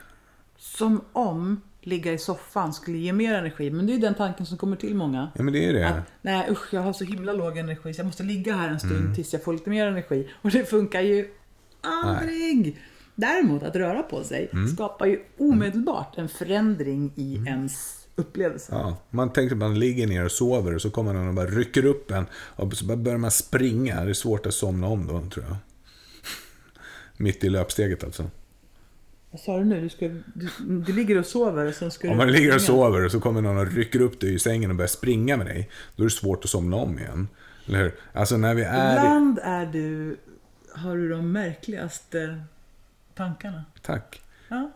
Som om ligga i soffan skulle ge mer energi. Men det är den tanken som kommer till många. Ja men det är det. Att, nej usch, jag har så himla låg energi så jag måste ligga här en stund Mm. tills jag får lite mer energi. Och det funkar ju aldrig. Däremot att röra på sig Mm. skapar ju omedelbart en förändring i ens upplevelse. Ja, man tänker att man ligger ner och sover och så kommer någon och bara rycker upp en och så börjar man springa. Det är svårt att somna om då, tror jag. Mitt i löpsteget alltså. Vad sa du nu? Du, ska, du, du ligger och sover och sen ska Om du... man ligger och sover och så kommer någon och rycker upp dig i sängen och börjar springa med dig. Då är det svårt att somna om igen. Eller hur? Alltså när vi är... Ibland är du... Har du de märkligaste tankarna. Tack. Ja,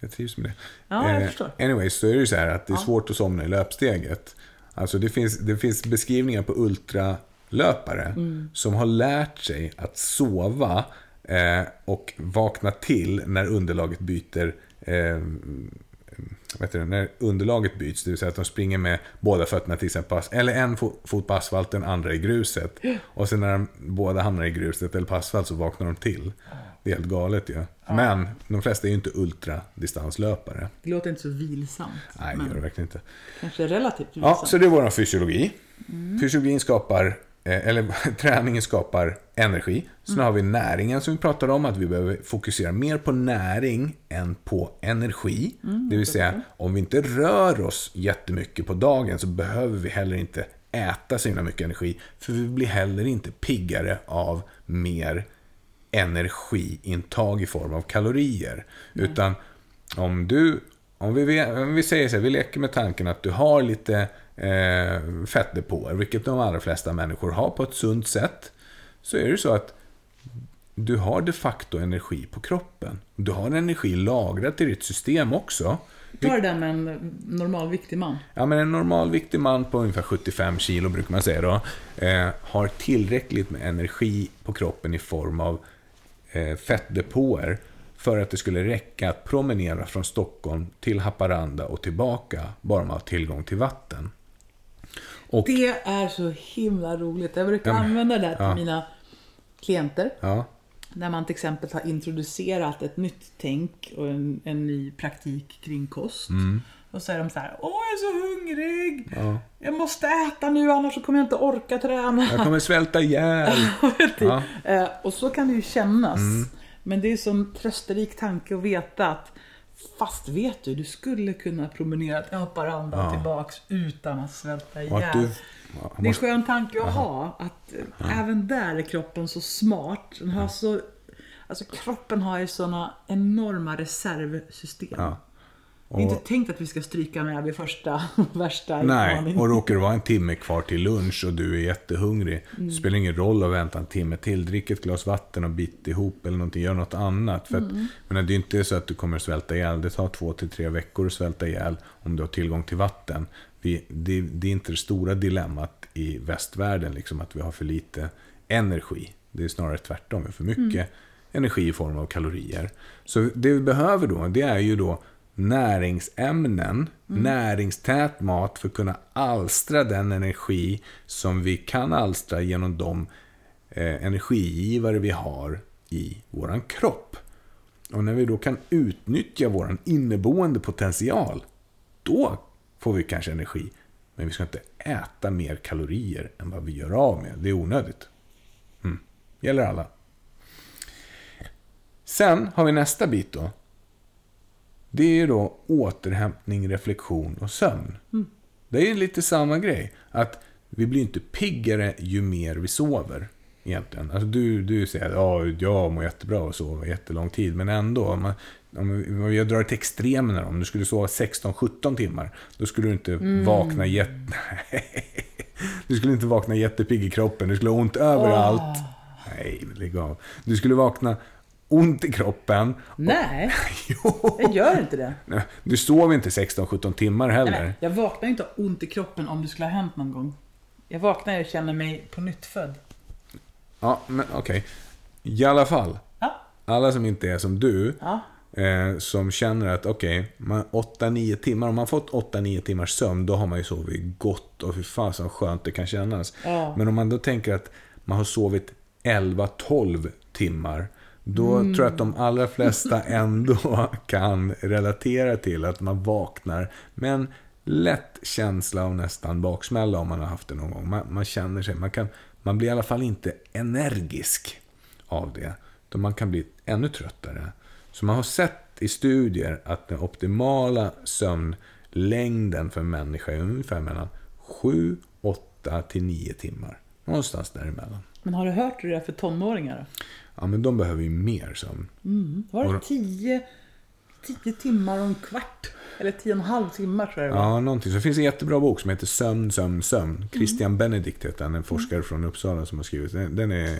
Jag trivs med det. ja jag Eh, förstår. Anyways, så är det ju så här att det är svårt att somna i löpsteget. Alltså det finns, det finns beskrivningar på ultralöpare Mm. som har lärt sig att sova eh, och vakna till när underlaget byter eh, heter det, när underlaget byts, det vill säga att de springer med båda fötterna till exempel, eller en fo- fot på asfalten, andra i gruset. Och sen när de båda hamnar i gruset eller på asfalt så vaknar de till. Det är helt galet ju. Men de flesta är ju inte ultradistanslöpare. Det låter inte så vilsamt. Nej, det gör det verkligen inte. Kanske relativt vilsamt. Ja, så det är vår fysiologi. Fysiologin skapar, eller träningen skapar energi. Sen har vi näringen som vi pratar om, att vi behöver fokusera mer på näring än på energi. det vill säga, om vi inte rör oss jättemycket på dagen så behöver vi heller inte äta så himla mycket energi. För vi blir heller inte piggare av mer energiintag i form av kalorier. Utan om du, om vi, om vi säger så här, vi leker med tanken att du har lite eh, fettdepåer, vilket de allra flesta människor har på ett sunt sätt. Så är det så att du har de facto energi på kroppen. Du har energi lagrad i ditt system också. Ta det där med en normalviktig man. Ja, men en normalviktig man på ungefär 75 kilo brukar man säga då, eh, har tillräckligt med energi på kroppen i form av eh, fettdepåer för att det skulle räcka att promenera från Stockholm till Haparanda och tillbaka bara man har tillgång till vatten. Och, Det är så himla roligt. Jag brukar Ja, men- använda det här till ja. mina klienter. ja, När man till exempel har introducerat ett nytt tänk och en, en ny praktik kring kost. Och så är de så här, åh jag är så hungrig! Mm. ja. Jag måste äta nu annars kommer jag inte orka träna. Jag kommer svälta ihjäl. Ja. Eh, och så kan det ju kännas. Mm. Men det är som trösterik tanke att veta att Fast vet du, du skulle kunna promenera till Haparanda Ja. tillbaks utan att svälta ihjäl. du, ja, Det är en måste, skön tanke att ha. Att eh, även där är kroppen så smart. Den har så, alltså kroppen har ju såna enorma reservsystem. Ja. Det är inte Och- tänkt att vi ska stryka med vid första värsta Nej, utmaning. och råkar det vara en timme kvar till lunch och du är jättehungrig. Mm. Det spelar ingen roll att vänta en timme till. Drick ett glas vatten och bit ihop eller någonting. Gör något annat. För att, Mm. men det är inte så att du kommer att svälta ihjäl. Det tar två till tre veckor att svälta ihjäl om du har tillgång till vatten. Vi, det, det är inte det stora dilemmat i västvärlden, liksom, att vi har för lite energi. Det är snarare tvärtom. Vi har för mycket Mm. energi i form av kalorier. Så det vi behöver då, det är ju då näringsämnen, näringstät mat för att kunna alstra den energi som vi kan alstra genom de eh, energigivare vi har i våran kropp. Och när vi då kan utnyttja våran inneboende potential, då får vi kanske energi. Men vi ska inte äta mer kalorier än vad vi gör av med. Det är onödigt. Mm. Gäller alla. Sen har vi nästa bit då. Det är då återhämtning, reflektion och sömn. Det är lite samma grej. Att vi blir inte piggare ju mer vi sover. Egentligen. Alltså du, du säger att ja, jag mår jättebra och sover jättelång tid. Men ändå, om, man, om jag drar till extremerna. Om du skulle sova 16-17 timmar. Då skulle du inte vakna jätte... du skulle inte vakna jättepigg i kroppen. Du skulle ha ont överallt. Nej, men lägg av. Du skulle vakna ont i kroppen. Nej, jag gör inte det. Du sover inte 16-17 timmar heller. Nej, jag vaknar inte har ont i kroppen om det skulle ha hänt någon gång. Jag vaknar och känner mig på nytt född. Ja, men okej. I alla fall. Ja. Alla som inte är som du, Ja. eh, som känner att okej, man 8-9 timmar, om man fått 8-9 timmars sömn, då har man ju sovit gott och fan så skönt det kan kännas. Ja. Men om man då tänker att man har sovit 11-12 timmar, då Mm. tror jag att de allra flesta ändå kan relatera till att man vaknar med en lätt känsla av nästan baksmälla om man har haft det någon gång. Man, man känner sig, man, kan, man blir i alla fall inte energisk av det. Utan man kan bli ännu tröttare. Så man har sett i studier att den optimala sömnlängden för en människa är ungefär mellan 7, 8 till 9 timmar. Någonstans däremellan. Men har du hört hur det är för tonåringar då? Ja, men de behöver ju mer sömn. Var det Och- 10, 10 timmar och en kvart? Eller 10 och en halv timmar tror jag det var. Ja, någonting. Så det finns en jättebra bok som heter Sömn, sömn, sömn. Christian Benedict heter han, en forskare från Uppsala som har skrivit den. Den är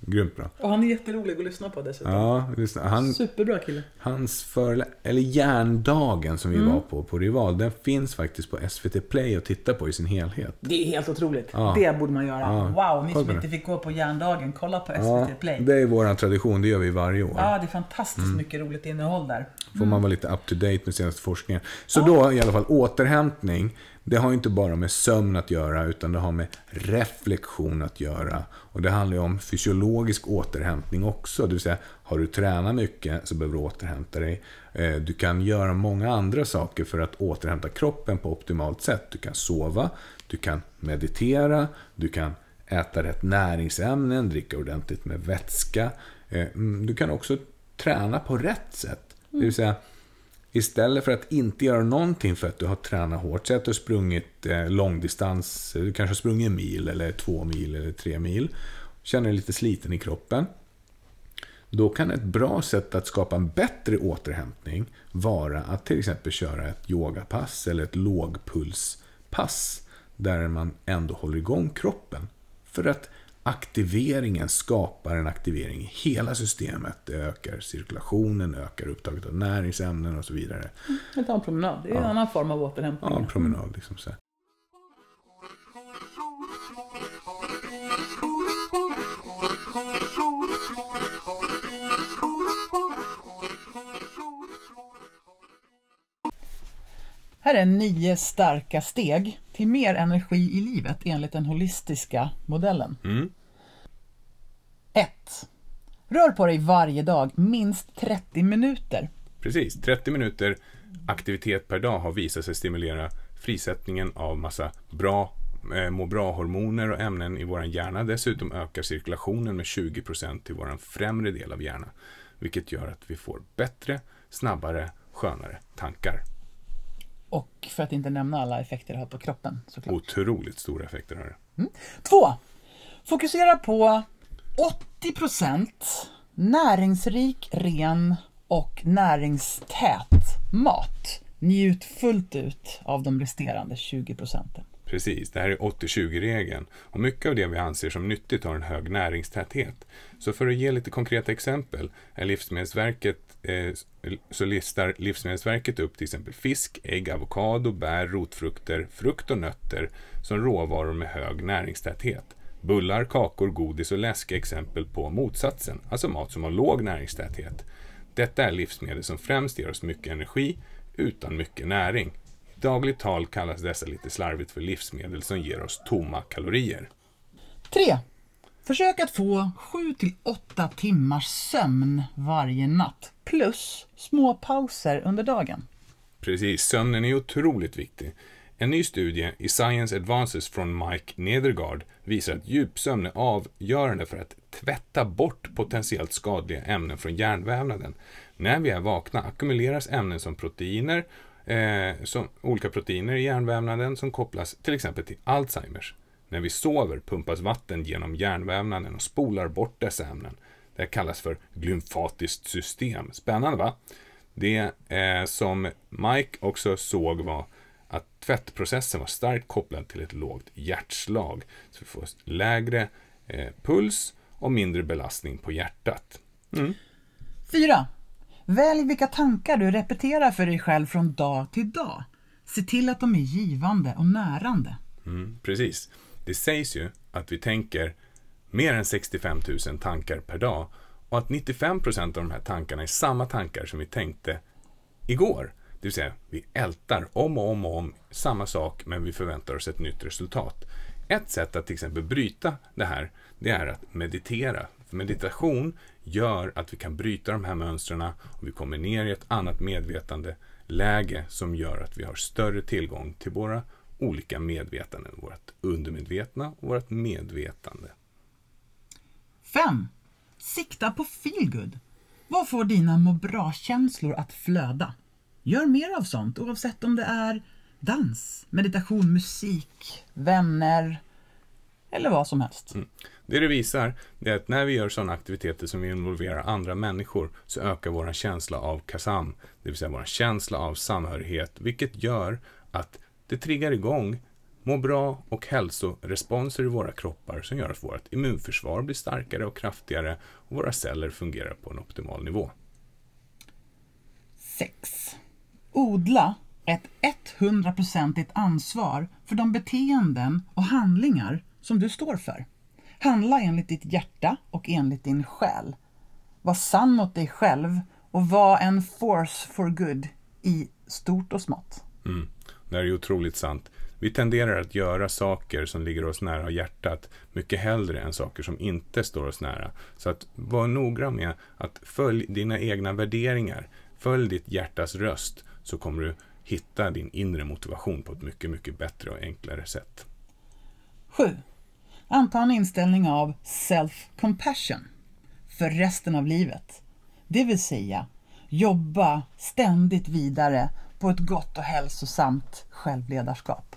grymt bra. Och han är jätterolig att lyssna på dessutom. Ja, lyssna. han, Superbra kille. hans förelä- eller Hjärndagen som vi Mm. var på, på Rival, den finns faktiskt på SVT Play att titta på i sin helhet. Det är helt otroligt. Ja. Det borde man göra. Ja. Wow, ni som inte fick gå på järndagen, kolla på SVT Ja, Play. det är vår tradition, det gör vi varje år. Ja, det är fantastiskt Mm. mycket roligt innehåll där. Får man vara lite up to date med senaste forskningen. Så då i alla fall återhämtning. Det har ju inte bara med sömn att göra utan det har med reflektion att göra. Och det handlar ju om fysiologisk återhämtning också. Det vill säga, har du tränat mycket så behöver du återhämta dig. Eh, du kan göra många andra saker för att återhämta kroppen på optimalt sätt. Du kan sova, du kan meditera, du kan äta rätt näringsämnen, dricka ordentligt med vätska. Eh, mm, du kan också träna på rätt sätt. Det vill säga, istället för att inte göra någonting för att du har tränat hårt, säg att du har sprungit eh, långdistans, du kanske har sprungit en mil eller två mil eller tre mil, känner dig lite sliten i kroppen. Då kan ett bra sätt att skapa en bättre återhämtning vara att till exempel köra ett yogapass eller ett lågpulspass där man ändå håller igång kroppen. För att aktiveringen skapar en aktivering i hela systemet. Det ökar cirkulationen, ökar upptaget av näringsämnen och så vidare. Vi tar en promenad. Det är en annan form av återhämtning. Ja, en promenad liksom så här. Är nio starka steg till mer energi i livet enligt den holistiska modellen. Mm. 1. Rör på dig varje dag minst 30 minuter. Precis, 30 minuter aktivitet per dag har visat sig stimulera frisättningen av massa bra eh, må bra-hormoner och ämnen i vår hjärna. Dessutom ökar cirkulationen med 20% i vår främre del av hjärnan. Vilket gör att vi får bättre, snabbare, skönare tankar. Och för att inte nämna alla effekter det har på kroppen såklart. Otroligt stora effekter har det. 2. Fokusera på 80% näringsrik, ren och näringstät mat. Njut fullt ut av de resterande 20 procenten. Precis, det här är 80-20-regeln. Och mycket av det vi anser som nyttigt har en hög näringstäthet. Så för att ge lite konkreta exempel är Livsmedelsverket, Eh, så listar Livsmedelsverket upp till exempel fisk, ägg, avokado, bär, rotfrukter, frukt och nötter som råvaror med hög näringstäthet. Bullar, kakor, godis och läsk är exempel på motsatsen, alltså mat som har låg näringstäthet. Detta är livsmedel som främst ger oss mycket energi utan mycket näring. I dagligt tal kallas dessa lite slarvigt för livsmedel som ger oss tomma kalorier. 3. Försök att få 7-8 timmars sömn varje natt. Plus små pauser under dagen. Precis, sömnen är otroligt viktig. En ny studie i Science Advances från Mike Nedergaard visar att djupsömn är avgörande för att tvätta bort potentiellt skadliga ämnen från hjärnvävnaden. När vi är vakna ackumuleras ämnen som proteiner, eh, som olika proteiner i hjärnvävnaden som kopplas till exempel till Alzheimers. När vi sover pumpas vatten genom hjärnvävnaden och spolar bort dessa ämnen. Det kallas för glymfatiskt system. Spännande va? Det eh, som Mike också såg var att tvättprocessen var starkt kopplad till ett lågt hjärtslag. Så vi får lägre eh, puls och mindre belastning på hjärtat. Mm. 4. Välj vilka tankar du repeterar för dig själv från dag till dag. Se till att de är givande och närande. Mm, precis. Det sägs ju att vi tänker mer än 65 000 tankar per dag och att 95 procent av de här tankarna är samma tankar som vi tänkte igår. Det vill säga, vi ältar om och om och om samma sak men vi förväntar oss ett nytt resultat. Ett sätt att till exempel bryta det här, det är att meditera. För meditation gör att vi kan bryta de här mönstren och vi kommer ner i ett annat medvetande läge som gör att vi har större tillgång till våra olika medvetanden. Vårt undermedvetna och vårt medvetande. 5. Sikta på feelgood. Vad får dina må bra-känslor att flöda? Gör mer av sånt oavsett om det är dans, meditation, musik, vänner eller vad som helst. Mm. Det det visar det är att när vi gör sådana aktiviteter som involverar andra människor så ökar vår känsla av kasam, det vill säga vår känsla av samhörighet, vilket gör att det triggar igång må bra och hälsoresponser i våra kroppar som gör att vårt immunförsvar blir starkare och kraftigare och våra celler fungerar på en optimal nivå. 6. Odla ett 100% ansvar för de beteenden och handlingar som du står för. Handla enligt ditt hjärta och enligt din själ. Var sann mot dig själv och var en force for good i stort och smått. Mm. Det är otroligt sant. Vi tenderar att göra saker som ligger oss nära hjärtat mycket hellre än saker som inte står oss nära. Så att var noggrann med att följ dina egna värderingar. Följ ditt hjärtas röst så kommer du hitta din inre motivation på ett mycket, mycket bättre och enklare sätt. 7. Anta en inställning av self-compassion för resten av livet. Det vill säga jobba ständigt vidare på ett gott och hälsosamt självledarskap.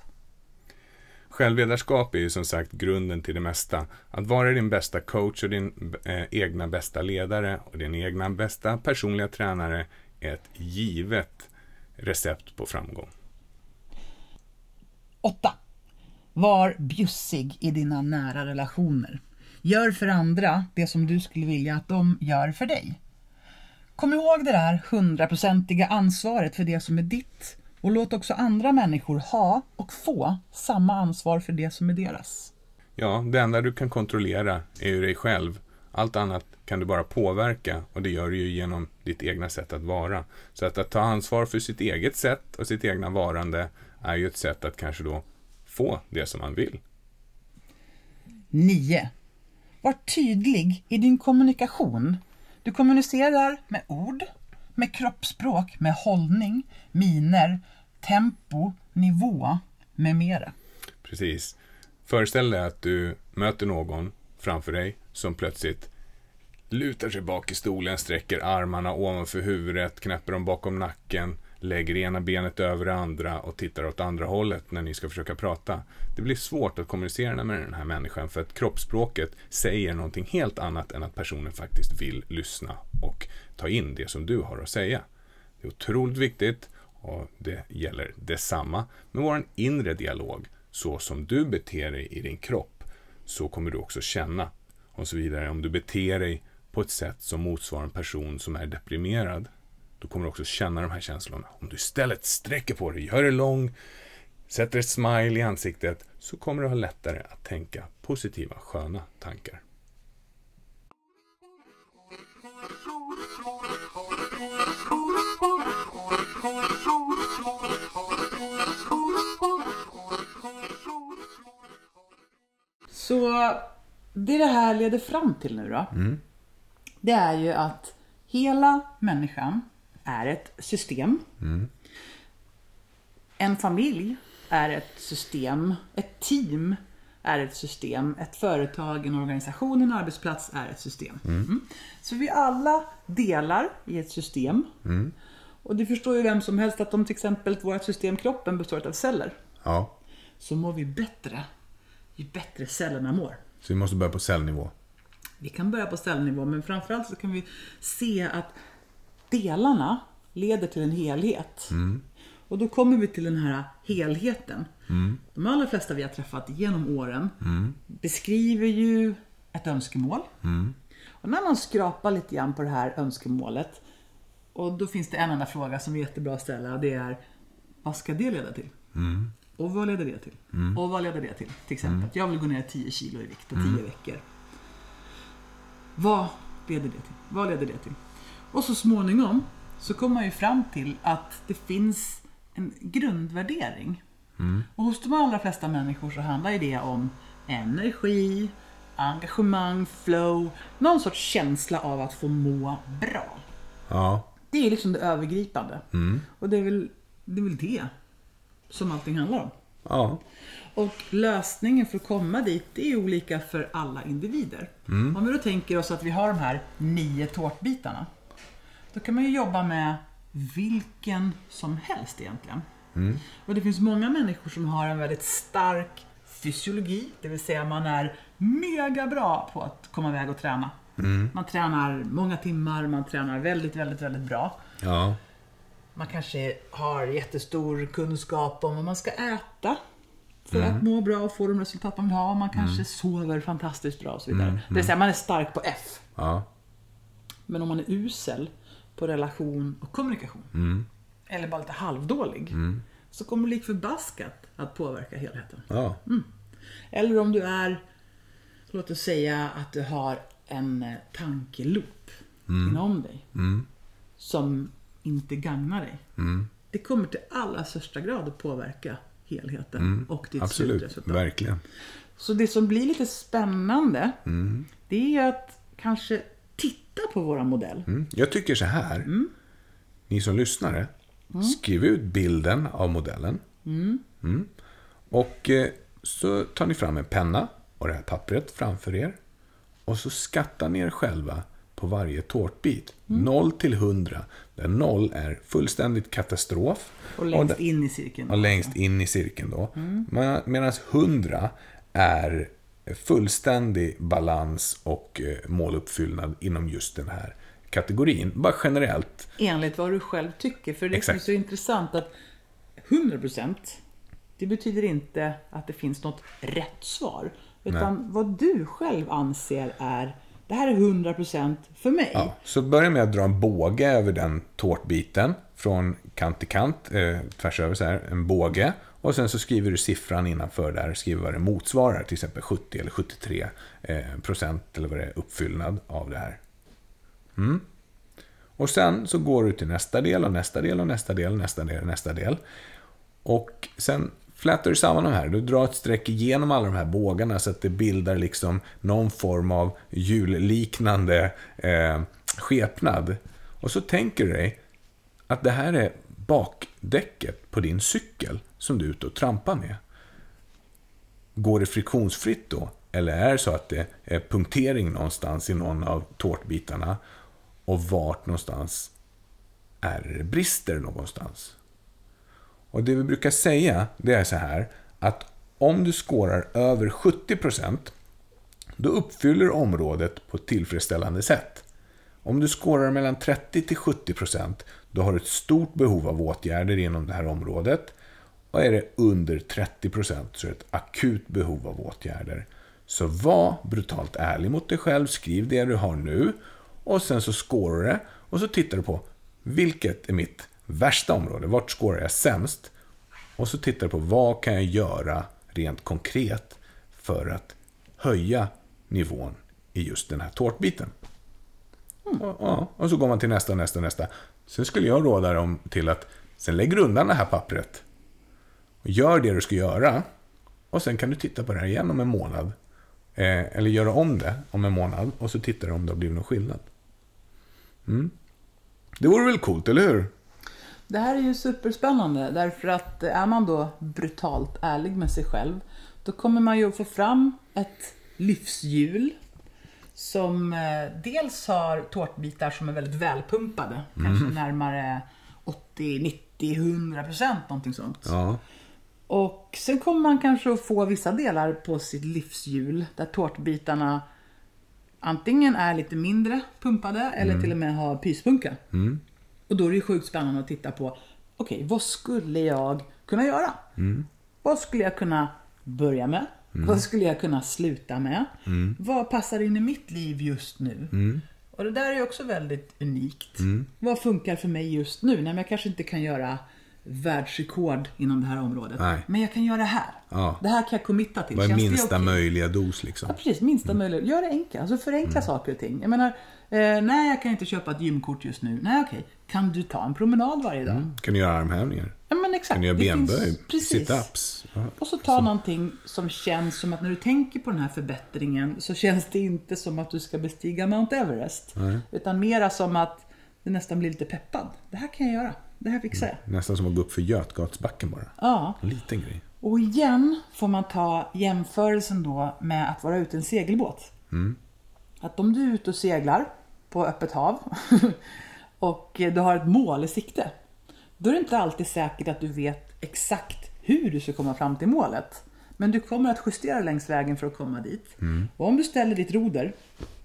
Självledarskap är ju som sagt grunden till det mesta. Att vara din bästa coach och din eh, egna bästa ledare och din egna bästa personliga tränare är ett givet recept på framgång. 8. Var bjussig i dina nära relationer. Gör för andra det som du skulle vilja att de gör för dig. Kom ihåg det där hundraprocentiga ansvaret för det som är ditt och låt också andra människor ha och få samma ansvar för det som är deras. Ja, det enda du kan kontrollera är ju dig själv. Allt annat kan du bara påverka och det gör du ju genom ditt egna sätt att vara. Så att, att ta ansvar för sitt eget sätt och sitt egna varande är ju ett sätt att kanske då få det som man vill. 9. Var tydlig i din kommunikation. Du kommunicerar med ord, med kroppsspråk, med hållning, miner, tempo, nivå med mera. Precis. Föreställ dig att du möter någon framför dig som plötsligt lutar sig bak i stolen, sträcker armarna ovanför huvudet, knäpper dem bakom nacken, lägger ena benet över det andra och tittar åt andra hållet när ni ska försöka prata. Det blir svårt att kommunicera med den här människan för att kroppsspråket säger någonting helt annat än att personen faktiskt vill lyssna och ta in det som du har att säga. Det är otroligt viktigt och det gäller detsamma med vår inre dialog. Så som du beter dig i din kropp så kommer du också känna och så vidare. Om du beter dig på ett sätt som motsvarar en person som är deprimerad då kommer du också känna de här känslorna. Om du istället sträcker på dig, gör dig lång, sätter ett smile i ansiktet så kommer du ha lättare att tänka positiva, sköna tankar. Så det det här leder fram till nu då, Mm. det är ju att hela människan är ett system. En familj är ett system. Ett team är ett system. Ett företag, en organisation, en arbetsplats är ett system. Mm. Så vi alla delar i ett system. Och du förstår ju vem som helst att om till exempel vårt system kroppen består av celler Ja, så mår vi bättre ju bättre cellerna mår. så vi måste börja på cellnivå. Vi kan börja på cellnivå men framförallt så kan vi se att delarna leder till en helhet. Och då kommer vi till den här helheten. De allra flesta vi har träffat genom åren beskriver ju ett önskemål. Och Och när man skrapar lite grann på det här önskemålet och då finns det en enda fråga som är jättebra att ställa och det är vad ska det leda till? Och vad leder det till? Och vad leder det till? Till exempel, jag vill gå ner 10 kilo i vikt på 10 veckor. Vad leder det till? Vad leder det till? Och så småningom så kommer man ju fram till att det finns en grundvärdering. Och hos de allra flesta människor så handlar ju det om energi, engagemang, flow, någon sorts känsla av att få må bra. Ja. Det är liksom det övergripande. Och det är, väl, det är väl det som allting handlar om. Ja. Och lösningen för att komma dit är olika för alla individer. Om vi då tänker oss att vi har de här nio tårtbitarna. Då kan man ju jobba med vilken som helst egentligen. Och det finns många människor som har en väldigt stark fysiologi. Det vill säga man är mega bra på att komma iväg och träna. Man tränar många timmar, man tränar väldigt, väldigt, väldigt bra. Ja. Man kanske har jättestor kunskap om vad man ska äta för att må bra och få de resultat man vill ha. Man kanske sover fantastiskt bra och så vidare. Det vill säga man är stark på F. Ja. Men om man är usel på relation och kommunikation eller bara lite halvdålig så kommer det lik förbaskat att påverka helheten. Ja. Eller om du är, låt oss säga att du har en tankeloop inom dig som inte gagnar dig. Det kommer till allra största grad att påverka helheten och ditt Absolut. slutresultat. Verkligen. Så det som blir lite spännande det är att kanske titta på våra modell. Mm. Jag tycker så här. Ni som lyssnare, skriv ut bilden av modellen. Mm. Och eh, så tar ni fram en penna och det här pappret framför er. Och så skattar ni er själva på varje tårtbit. 0 till 100. Där 0 är fullständigt katastrof. Och längst där- in i cirkeln. och längst in i cirkeln då. Medan 100 är fullständig balans och eh, måluppfyllnad inom just den här kategorin. Bara generellt. Enligt vad du själv tycker. För det är Exakt. så intressant att 100% det betyder inte att det finns något rätt svar. Utan vad du själv anser är det här är 100% för mig. Ja, så börja med att dra en båge över den tårtbiten. Från kant till kant, eh, tvärs över så här, en båge. Och sen så skriver du siffran innanför där, skriver vad det motsvarar. Till exempel 70 eller 73 eh, procent eller vad det är, uppfyllnad av det här. Mm. Och sen så går du till nästa del och nästa del och nästa del, nästa del, nästa del. Och sen flätar du samman de här. Du drar ett streck igenom alla de här bågarna så att det bildar liksom någon form av hjulliknande eh, skepnad. Och så tänker du dig att det här är bakdäcket på din cykel som du är ute och trampar med. Går det friktionsfritt då? Eller är det så att det är punktering någonstans i någon av tårtbitarna? Och vart någonstans är det brister någonstans? Och det vi brukar säga, det är så här att om du skårar över 70% då uppfyller området på ett tillfredsställande sätt. Om du skårar mellan 30 till 70% då har du ett stort behov av åtgärder inom det här området. Och är det under 30% så är det ett akut behov av åtgärder. Så var brutalt ärlig mot dig själv, skriv det du har nu och sen så skårar du det och så tittar du på vilket är mitt värsta område, vart skårar jag sämst? Och så tittar du på vad kan jag göra rent konkret för att höja nivån i just den här tårtbiten. Och, ja, och så går man till nästa, nästa, nästa. Sen skulle jag råda dem till att sen lägger du undan det här pappret. Och gör det du ska göra. Och sen kan du titta på det här igen om en månad. Eh, eller göra om det om en månad. Och så tittar du om det har blivit någon skillnad. Mm. Det vore väl coolt, eller hur? Det här är ju superspännande därför att är man då brutalt ärlig med sig själv då kommer man ju att få fram ett livshjul som eh, dels har tårtbitar som är väldigt välpumpade, kanske närmare 80, 90, 100 procent någonting sånt. Ja. Och sen kommer man kanske att få vissa delar på sitt livshjul där tårtbitarna antingen är lite mindre pumpade eller till och med har pyspunka. Och då är det ju sjukt spännande att titta på, okej, vad skulle jag kunna göra? Vad skulle jag kunna börja med? Vad skulle jag kunna sluta med? Mm. Vad passar in i mitt liv just nu? Och det där är också väldigt unikt. Mm. Vad funkar för mig just nu? Nej, men jag kanske inte kan göra världsrekord inom det här området. Nej. Men jag kan göra det här. Ja. Det här kan jag committa till. Vad är Känns minsta okej? möjliga dos liksom? Ja, precis. Minsta möjliga. Gör det enkelt. Alltså förenkla saker och ting. Jag menar, eh, nej jag kan inte köpa ett gymkort just nu. Nej okej. Kan du ta en promenad varje dag? Kan du göra armhävningar? Ja men exakt. Kan du göra benböj? Precis. Sit-ups? Ja. Och så ta någonting som känns som att när du tänker på den här förbättringen så känns det inte som att du ska bestiga Mount Everest. Utan mera som att du nästan blir lite peppad. Det här kan jag göra. Det här fixar jag. Nästan som att gå upp för Götgatsbacken bara. Ja. En liten grej. Och igen får man ta jämförelsen då med att vara ute i en segelbåt. Att om du är ute och seglar på öppet hav och du har ett mål i sikte. Då är det inte alltid säkert att du vet exakt hur du ska komma fram till målet. Men du kommer att justera längs vägen för att komma dit. Och om du ställer ditt roder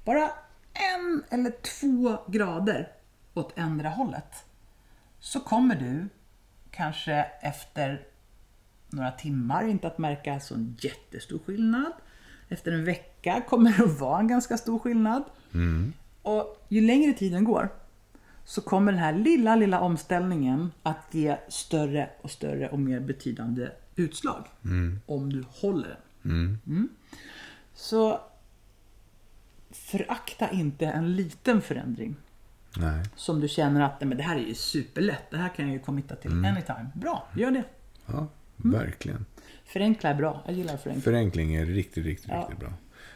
bara en eller två grader åt ändra hållet så kommer du kanske efter några timmar inte att märka så en jättestor skillnad. Efter en vecka kommer det att vara en ganska stor skillnad. Och ju längre tiden går så kommer den här lilla, lilla omställningen att ge större och större och mer betydande utslag. Om du håller den. Mm. Så förakta inte en liten förändring Nej. som du känner att "Nej, men det här är ju superlätt. Det här kan jag ju committa till anytime. Bra, gör det. Ja, Mm. verkligen. Förenkla är bra. Jag gillar förenkla. Förenkling är riktigt, riktigt, Ja. riktigt bra.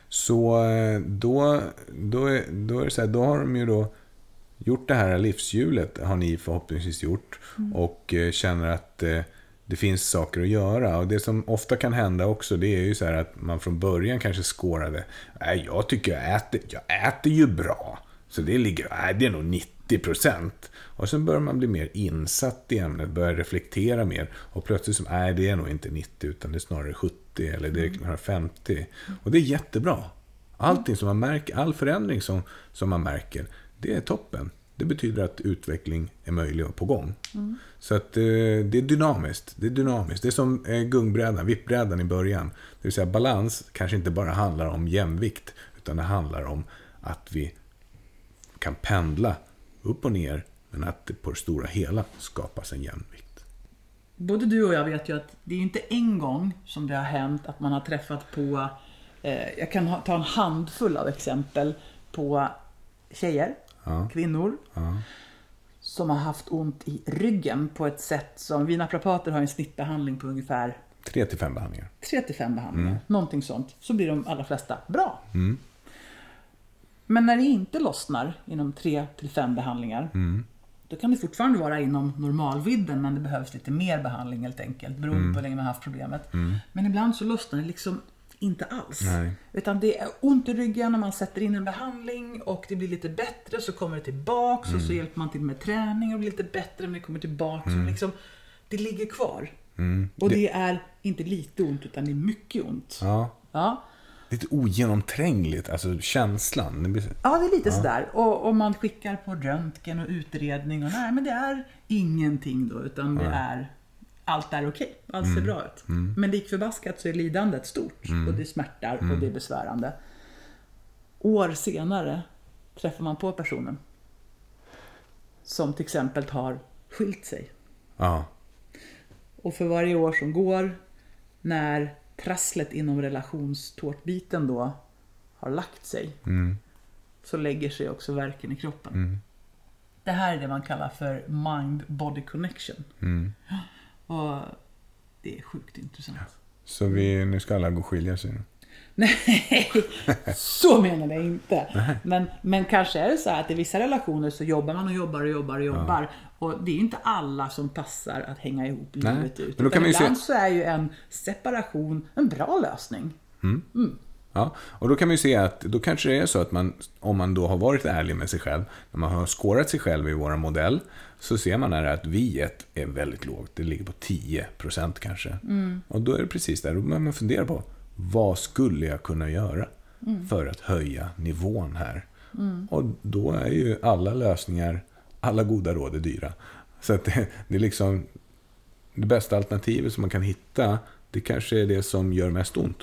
Så eh, då, då, är, då är det så här, då har de ju då gjort det här livshjulet, har ni förhoppningsvis gjort. Och eh, känner att eh, det finns saker att göra. Och det som ofta kan hända också, det är ju så här att man från början kanske skårade. Nej, jag tycker jag äter, jag äter ju bra. Så det ligger, nej, det är nog 90 procent. Och sen börjar man bli mer insatt i ämnet, börjar reflektera mer. Och plötsligt så, nej det är nog inte 90 utan det är snarare 70 eller det är snarare 50. Och det är jättebra. Allting som man märker, all förändring som, som man märker, det är toppen. Det betyder att utveckling är möjlig och på gång. Så att eh, det är dynamiskt. Det är dynamiskt. Det är som eh, gungbrädan, vippbrädan i början. Det vill säga balans kanske inte bara handlar om jämvikt, utan det handlar om att vi kan pendla upp och ner, men att det på det stora hela skapas en jämvikt. Både du och jag vet ju att det är inte en gång som det har hänt att man har träffat på, eh, jag kan ta en handfull av exempel på tjejer, Ja. kvinnor, Ja. som har haft ont i ryggen på ett sätt som, vi naprapater har en snittbehandling på ungefär Tre till fem behandlingar. 3 till 5 behandlingar, någonting sånt, så blir de allra flesta bra. Men när det inte lossnar inom 3 till 5 behandlingar, då kan det fortfarande vara inom normalvidden men det behövs lite mer behandling helt enkelt beroende på hur länge man har haft problemet. Men ibland så lossnar det liksom inte alls. Nej. Utan det är ont i ryggen när man sätter in en behandling och det blir lite bättre så kommer det tillbaks och så hjälper man till med träning och det blir lite bättre men det kommer tillbaks. Och liksom, det ligger kvar. Och det är inte lite ont utan det är mycket ont. Ja. Ja. Lite ogenomträngligt, alltså känslan. Det blir... Ja, det är lite sådär. Och, och man skickar på röntgen och utredning och nej, men det är ingenting då, utan det är allt är okej. Allt ser bra ut. Men lik förbaskat så är lidandet stort och det smärtar och det är besvärande. År senare träffar man på personen som till exempel har skilt sig. Ja. Och för varje år som går, när trasslet inom relationstårtbiten då har lagt sig, så lägger sig också verken i kroppen. Det här är det man kallar för mind-body connection. Och det är sjukt intressant. Så vi, nu ska alla gå och skilja sig. Nej, så menar jag inte. Men, men kanske är det så här att i vissa relationer så jobbar man och jobbar och jobbar och jobbar. Och det är inte alla som passar att hänga ihop Nej, livet ut. men då kan man ju se- ibland så är ju en separation en bra lösning. Ja, och då kan man ju se att då kanske det är så att man, om man då har varit ärlig med sig själv, när man har skårat sig själv i vår modell, så ser man här att viet är väldigt lågt. Det ligger på 10% kanske. Och då är det precis där, då börjar man fundera på, vad skulle jag kunna göra för att höja nivån här? Och då är ju alla lösningar, alla goda råd är dyra. Så att det, det är liksom, det bästa alternativet som man kan hitta, det kanske är det som gör mest ont.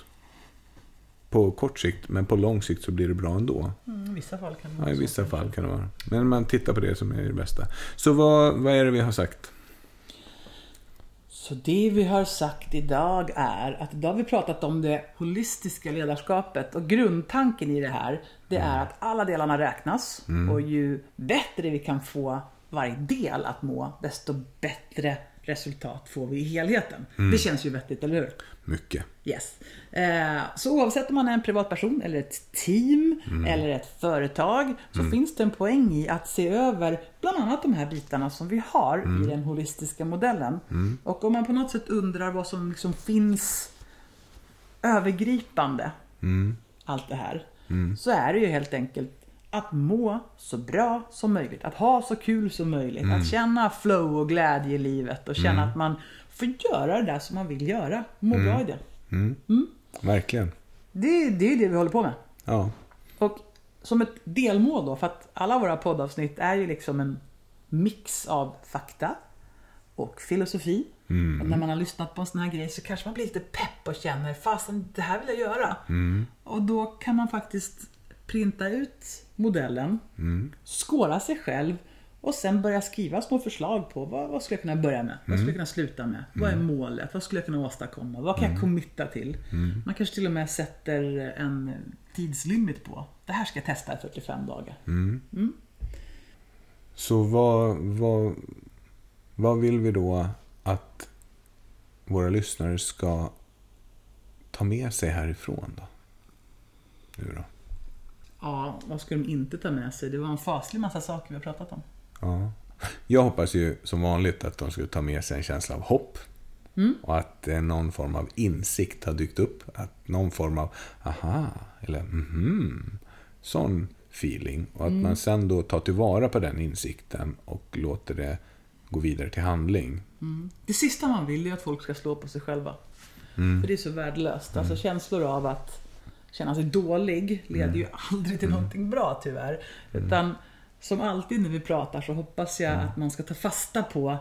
på kort sikt, men på lång sikt så blir det bra ändå. Mm, I vissa fall kan det Ja, vara i så, vissa fall kan det vara. Men man tittar på det som är det bästa. Så vad, vad är det vi har sagt? Så det vi har sagt idag är att idag har vi pratat om det holistiska ledarskapet och grundtanken i det här det är att alla delarna räknas och ju bättre vi kan få varje del att må desto bättre resultat får vi i helheten. Det känns ju vettigt, eller hur? Mycket. Yes. Eh, så oavsett om man är en privatperson eller ett team eller ett företag så finns det en poäng i att se över bland annat de här bitarna som vi har i den holistiska modellen. Och om man på något sätt undrar vad som liksom finns övergripande allt det här så är det ju helt enkelt att må så bra som möjligt, att ha så kul som möjligt, att känna flow och glädje i livet och känna att man får göra det där som man vill göra, må bra i det. Verkligen. Det, det är det vi håller på med. Ja. Och som ett delmål då, för att alla våra poddavsnitt är ju liksom en mix av fakta och filosofi. Och när man har lyssnat på en sån här grej så kanske man blir lite pepp och känner fasen det här vill jag göra. Och då kan man faktiskt printa ut modellen, skåra sig själv och sen börja skriva små förslag på vad, vad skulle jag kunna börja med? Vad skulle jag kunna sluta med? Vad är målet? Vad skulle jag kunna åstadkomma? Vad kan jag committa till? Man kanske till och med sätter en tidslimit på. Det här ska jag testa i 45 dagar. Så vad, vad, vad vill vi då att våra lyssnare ska ta med sig härifrån då? Nu då? Ja, vad ska de inte ta med sig? Det var en faslig massa saker vi har pratat om. Ja. Jag hoppas ju som vanligt att de skulle ta med sig en känsla av hopp. Och att eh, någon form av insikt har dykt upp. Att någon form av aha, eller mhm, sån feeling. Och att man sen då tar tillvara på den insikten och låter det gå vidare till handling. Det sista man vill är att folk ska slå på sig själva. För det är så värdelöst. Alltså känslor av att känna sig dålig leder ju aldrig till någonting bra tyvärr. Utan som alltid när vi pratar så hoppas jag att man ska ta fasta på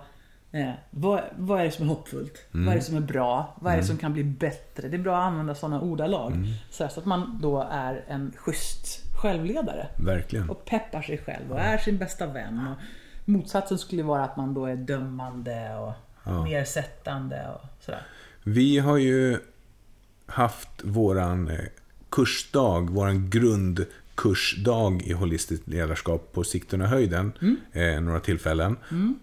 eh, vad, vad är det som är hoppfullt? Vad är det som är bra? Vad är det som kan bli bättre? Det är bra att använda sådana ordalag. Så, så att man då är en schysst självledare. Verkligen. Och peppar sig själv och är sin bästa vän. Och motsatsen skulle vara att man då är dömande och nersättande och sådär. Vi har ju haft våran eh, kursdag, våran grundkursdag i holistiskt ledarskap på Sigtuna höjden eh, några tillfällen.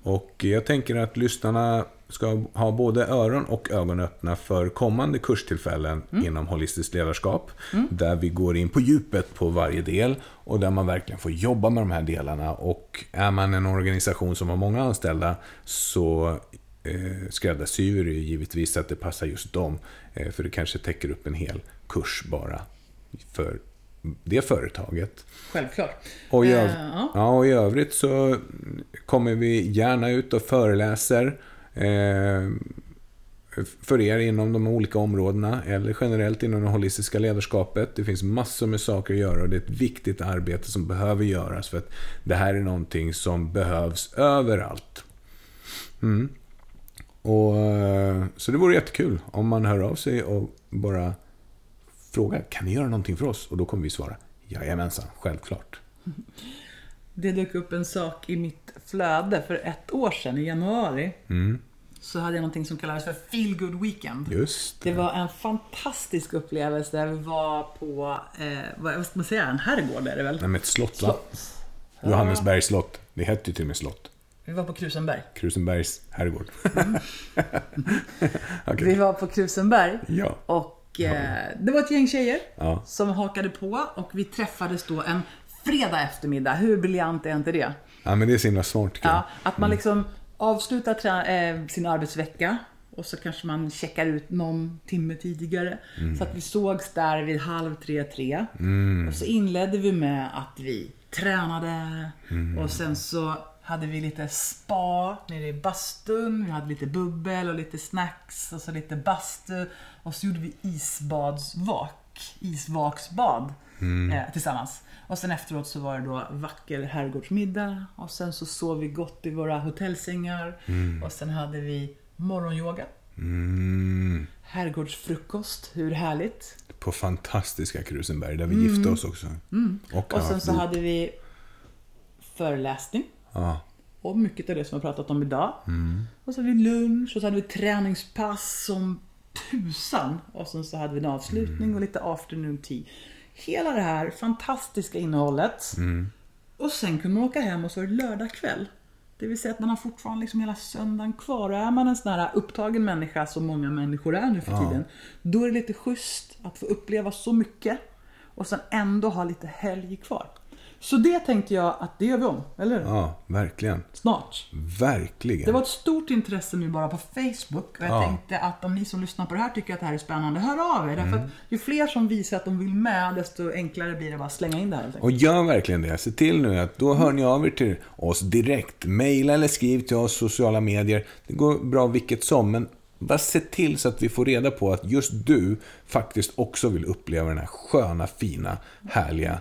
Och jag tänker att lyssnarna ska ha både öron och ögon öppna för kommande kurstillfällen inom holistiskt ledarskap. Där vi går in på djupet på varje del och där man verkligen får jobba med de här delarna. Och är man en organisation som har många anställda så eh, skräddarsyr är givetvis att det passar just dem. Eh, för det kanske täcker upp en hel kurs bara för det företaget. Självklart. Och i, öv- ja. ja, och i övrigt så kommer vi gärna ut och föreläser eh, för er inom de olika områdena eller generellt inom det holistiska ledarskapet. Det finns massor med saker att göra och det är ett viktigt arbete som behöver göras för att det här är någonting som behövs överallt. Mm. Och, eh, så det vore jättekul om man hör av sig och bara frågar kan ni göra någonting för oss? Och då kommer vi svara jajamensan, självklart. Det dök upp en sak i mitt flöde för ett år sedan i januari. Mm. Så hade jag någonting som kallades för Feel Good Weekend. Just Det var en fantastisk upplevelse där vi var på, eh, vad ska man säga, en herrgård är det väl? Nej, men ett slott, va? Slott. Johannesbergs slott. Det hette ju till och med slott. Vi var på Krusenberg. Krusenbergs herrgård. Okej. Vi var på Krusenberg Ja. och eh, det var ett gäng tjejer Ja. som hakade på och vi träffades då en fredag eftermiddag. Hur briljant är inte det? ja, men det är så himla smart. tycker jag. Ja, att man liksom avslutar eh, sin arbetsvecka och så kanske man checkar ut någon timme tidigare. Så att vi sågs där vid halv tre, tre. Och så inledde vi med att vi tränade och sen så hade vi lite spa nere i bastun. Vi hade lite bubbel och lite snacks och så lite bastu. Och så gjorde vi isbadsvak, isvaksbad eh, tillsammans. Och sen efteråt så var det då vacker herrgårdsmiddag och sen så sov vi gott i våra hotellsängar. Och sen hade vi morgonyoga, Mm. herrgårdsfrukost, hur härligt? på fantastiska Krusenberg där vi gifte oss också. Och, Mm. Och har sen så hade vi föreläsning. Ja, Och mycket av det som vi har pratat om idag. Mm. Och så hade vi lunch och så hade vi träningspass som tusan. Och sen så hade vi en avslutning och lite afternoon tea. Hela det här fantastiska innehållet. Mm. Och sen kunde man åka hem och så var det lördag kväll. Det vill säga att man har fortfarande liksom hela söndagen kvar. Och är man en sån här upptagen människa som många människor är nu för tiden. Då är det lite schysst att få uppleva så mycket. Och sen ändå ha lite helg kvar. Så det tänkte jag att det gör vi om, eller ja, verkligen. Snart. Verkligen. Det var ett stort intresse nu bara på Facebook och jag Ja. tänkte att om ni som lyssnar på det här tycker att det här är spännande, hör av er. Därför att ju fler som visar att de vill med, desto enklare blir det bara att slänga in det här. Och gör verkligen det. Se till nu att då hör ni av er till oss direkt. Maila eller skriv till oss sociala medier. Det går bra vilket som, men bara se till så att vi får reda på att just du faktiskt också vill uppleva den här sköna, fina, härliga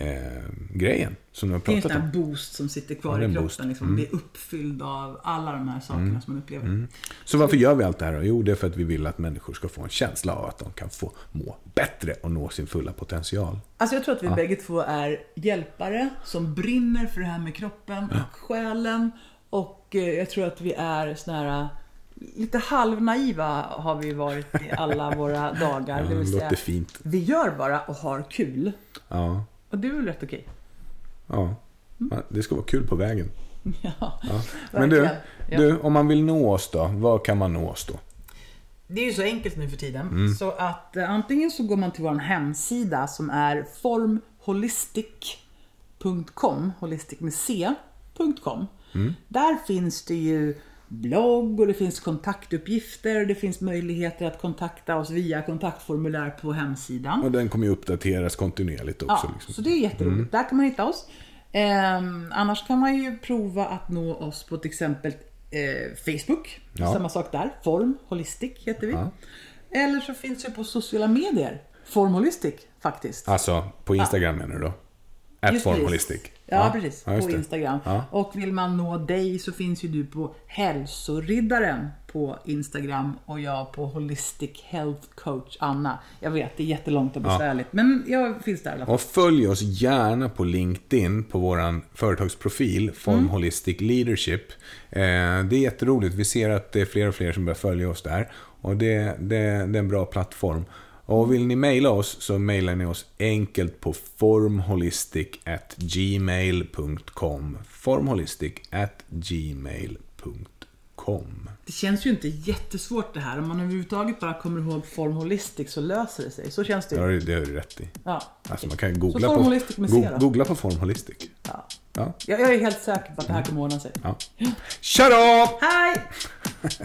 eh, grejen som du har Det är en pratat sån om. här boost som sitter Ja, kvar det är i en kroppen. boost. Mm. Liksom, Blir uppfylld av alla de här sakerna som man upplever. Så varför gör vi allt det här då? Jo, det är för att vi vill att människor ska få en känsla av att de kan få må bättre och nå sin fulla potential. Alltså jag tror att vi bägge två är hjälpare som brinner för det här med kroppen och själen. Och eh, jag tror att vi är såna här eh, Lite halvnaiva har vi varit i alla våra dagar. Ja, det vill det säga, fint. vi gör bara och har kul. Ja, Och det är väl rätt okej? ja. Ja, Det ska vara kul på vägen. Ja, Ja. Men du. Ja. du, om man vill nå oss då, var kan man nå oss då? Det är ju så enkelt nu för tiden. Mm. Så att eh, antingen så går man till vår hemsida som är formholistic.com, holistic med c.com. Mm. Där finns det ju blogg och det finns kontaktuppgifter och det finns möjligheter att kontakta oss via kontaktformulär på hemsidan. Och den kommer ju uppdateras kontinuerligt också. Ja, liksom. så det är jätteroligt. Där kan man hitta oss. Ehm, annars kan man ju prova att nå oss på till exempel eh, Facebook. Ja. Samma sak där. Form Holistic heter vi. Ja. Eller så finns vi på sociala medier. Form Holistic faktiskt. Alltså, på Instagram menar du då? At Just Form. Holistic. Ja, precis. på. Instagram. Och vill man nå dig så finns ju du på Hälsoriddaren på Instagram och jag på Holistic Health Coach Anna. Jag vet, det är jättelångt och besvärligt. Men jag finns där i alla fall. Och följ oss gärna på LinkedIn på vår företagsprofil Form Mm. Holistic Leadership. Eh, det är jätteroligt. Vi ser att det är fler och fler som börjar följa oss där. Och det, det, det är en bra plattform. Och vill ni mejla oss så mejlar ni oss enkelt på formholistic@gmail.com. formholistic@gmail.com. Det känns ju inte jättesvårt det här. Om man överhuvudtaget bara kommer ihåg Form Holistic så löser det sig. Så känns det Ja, ju. det det har du rätt i. Ja. Alltså man kan googla, på, då? googla på Form Holistic. Ja. Ja. Jag är helt säker på att det här kommer ordna sig. Ja. Shut up! Hej!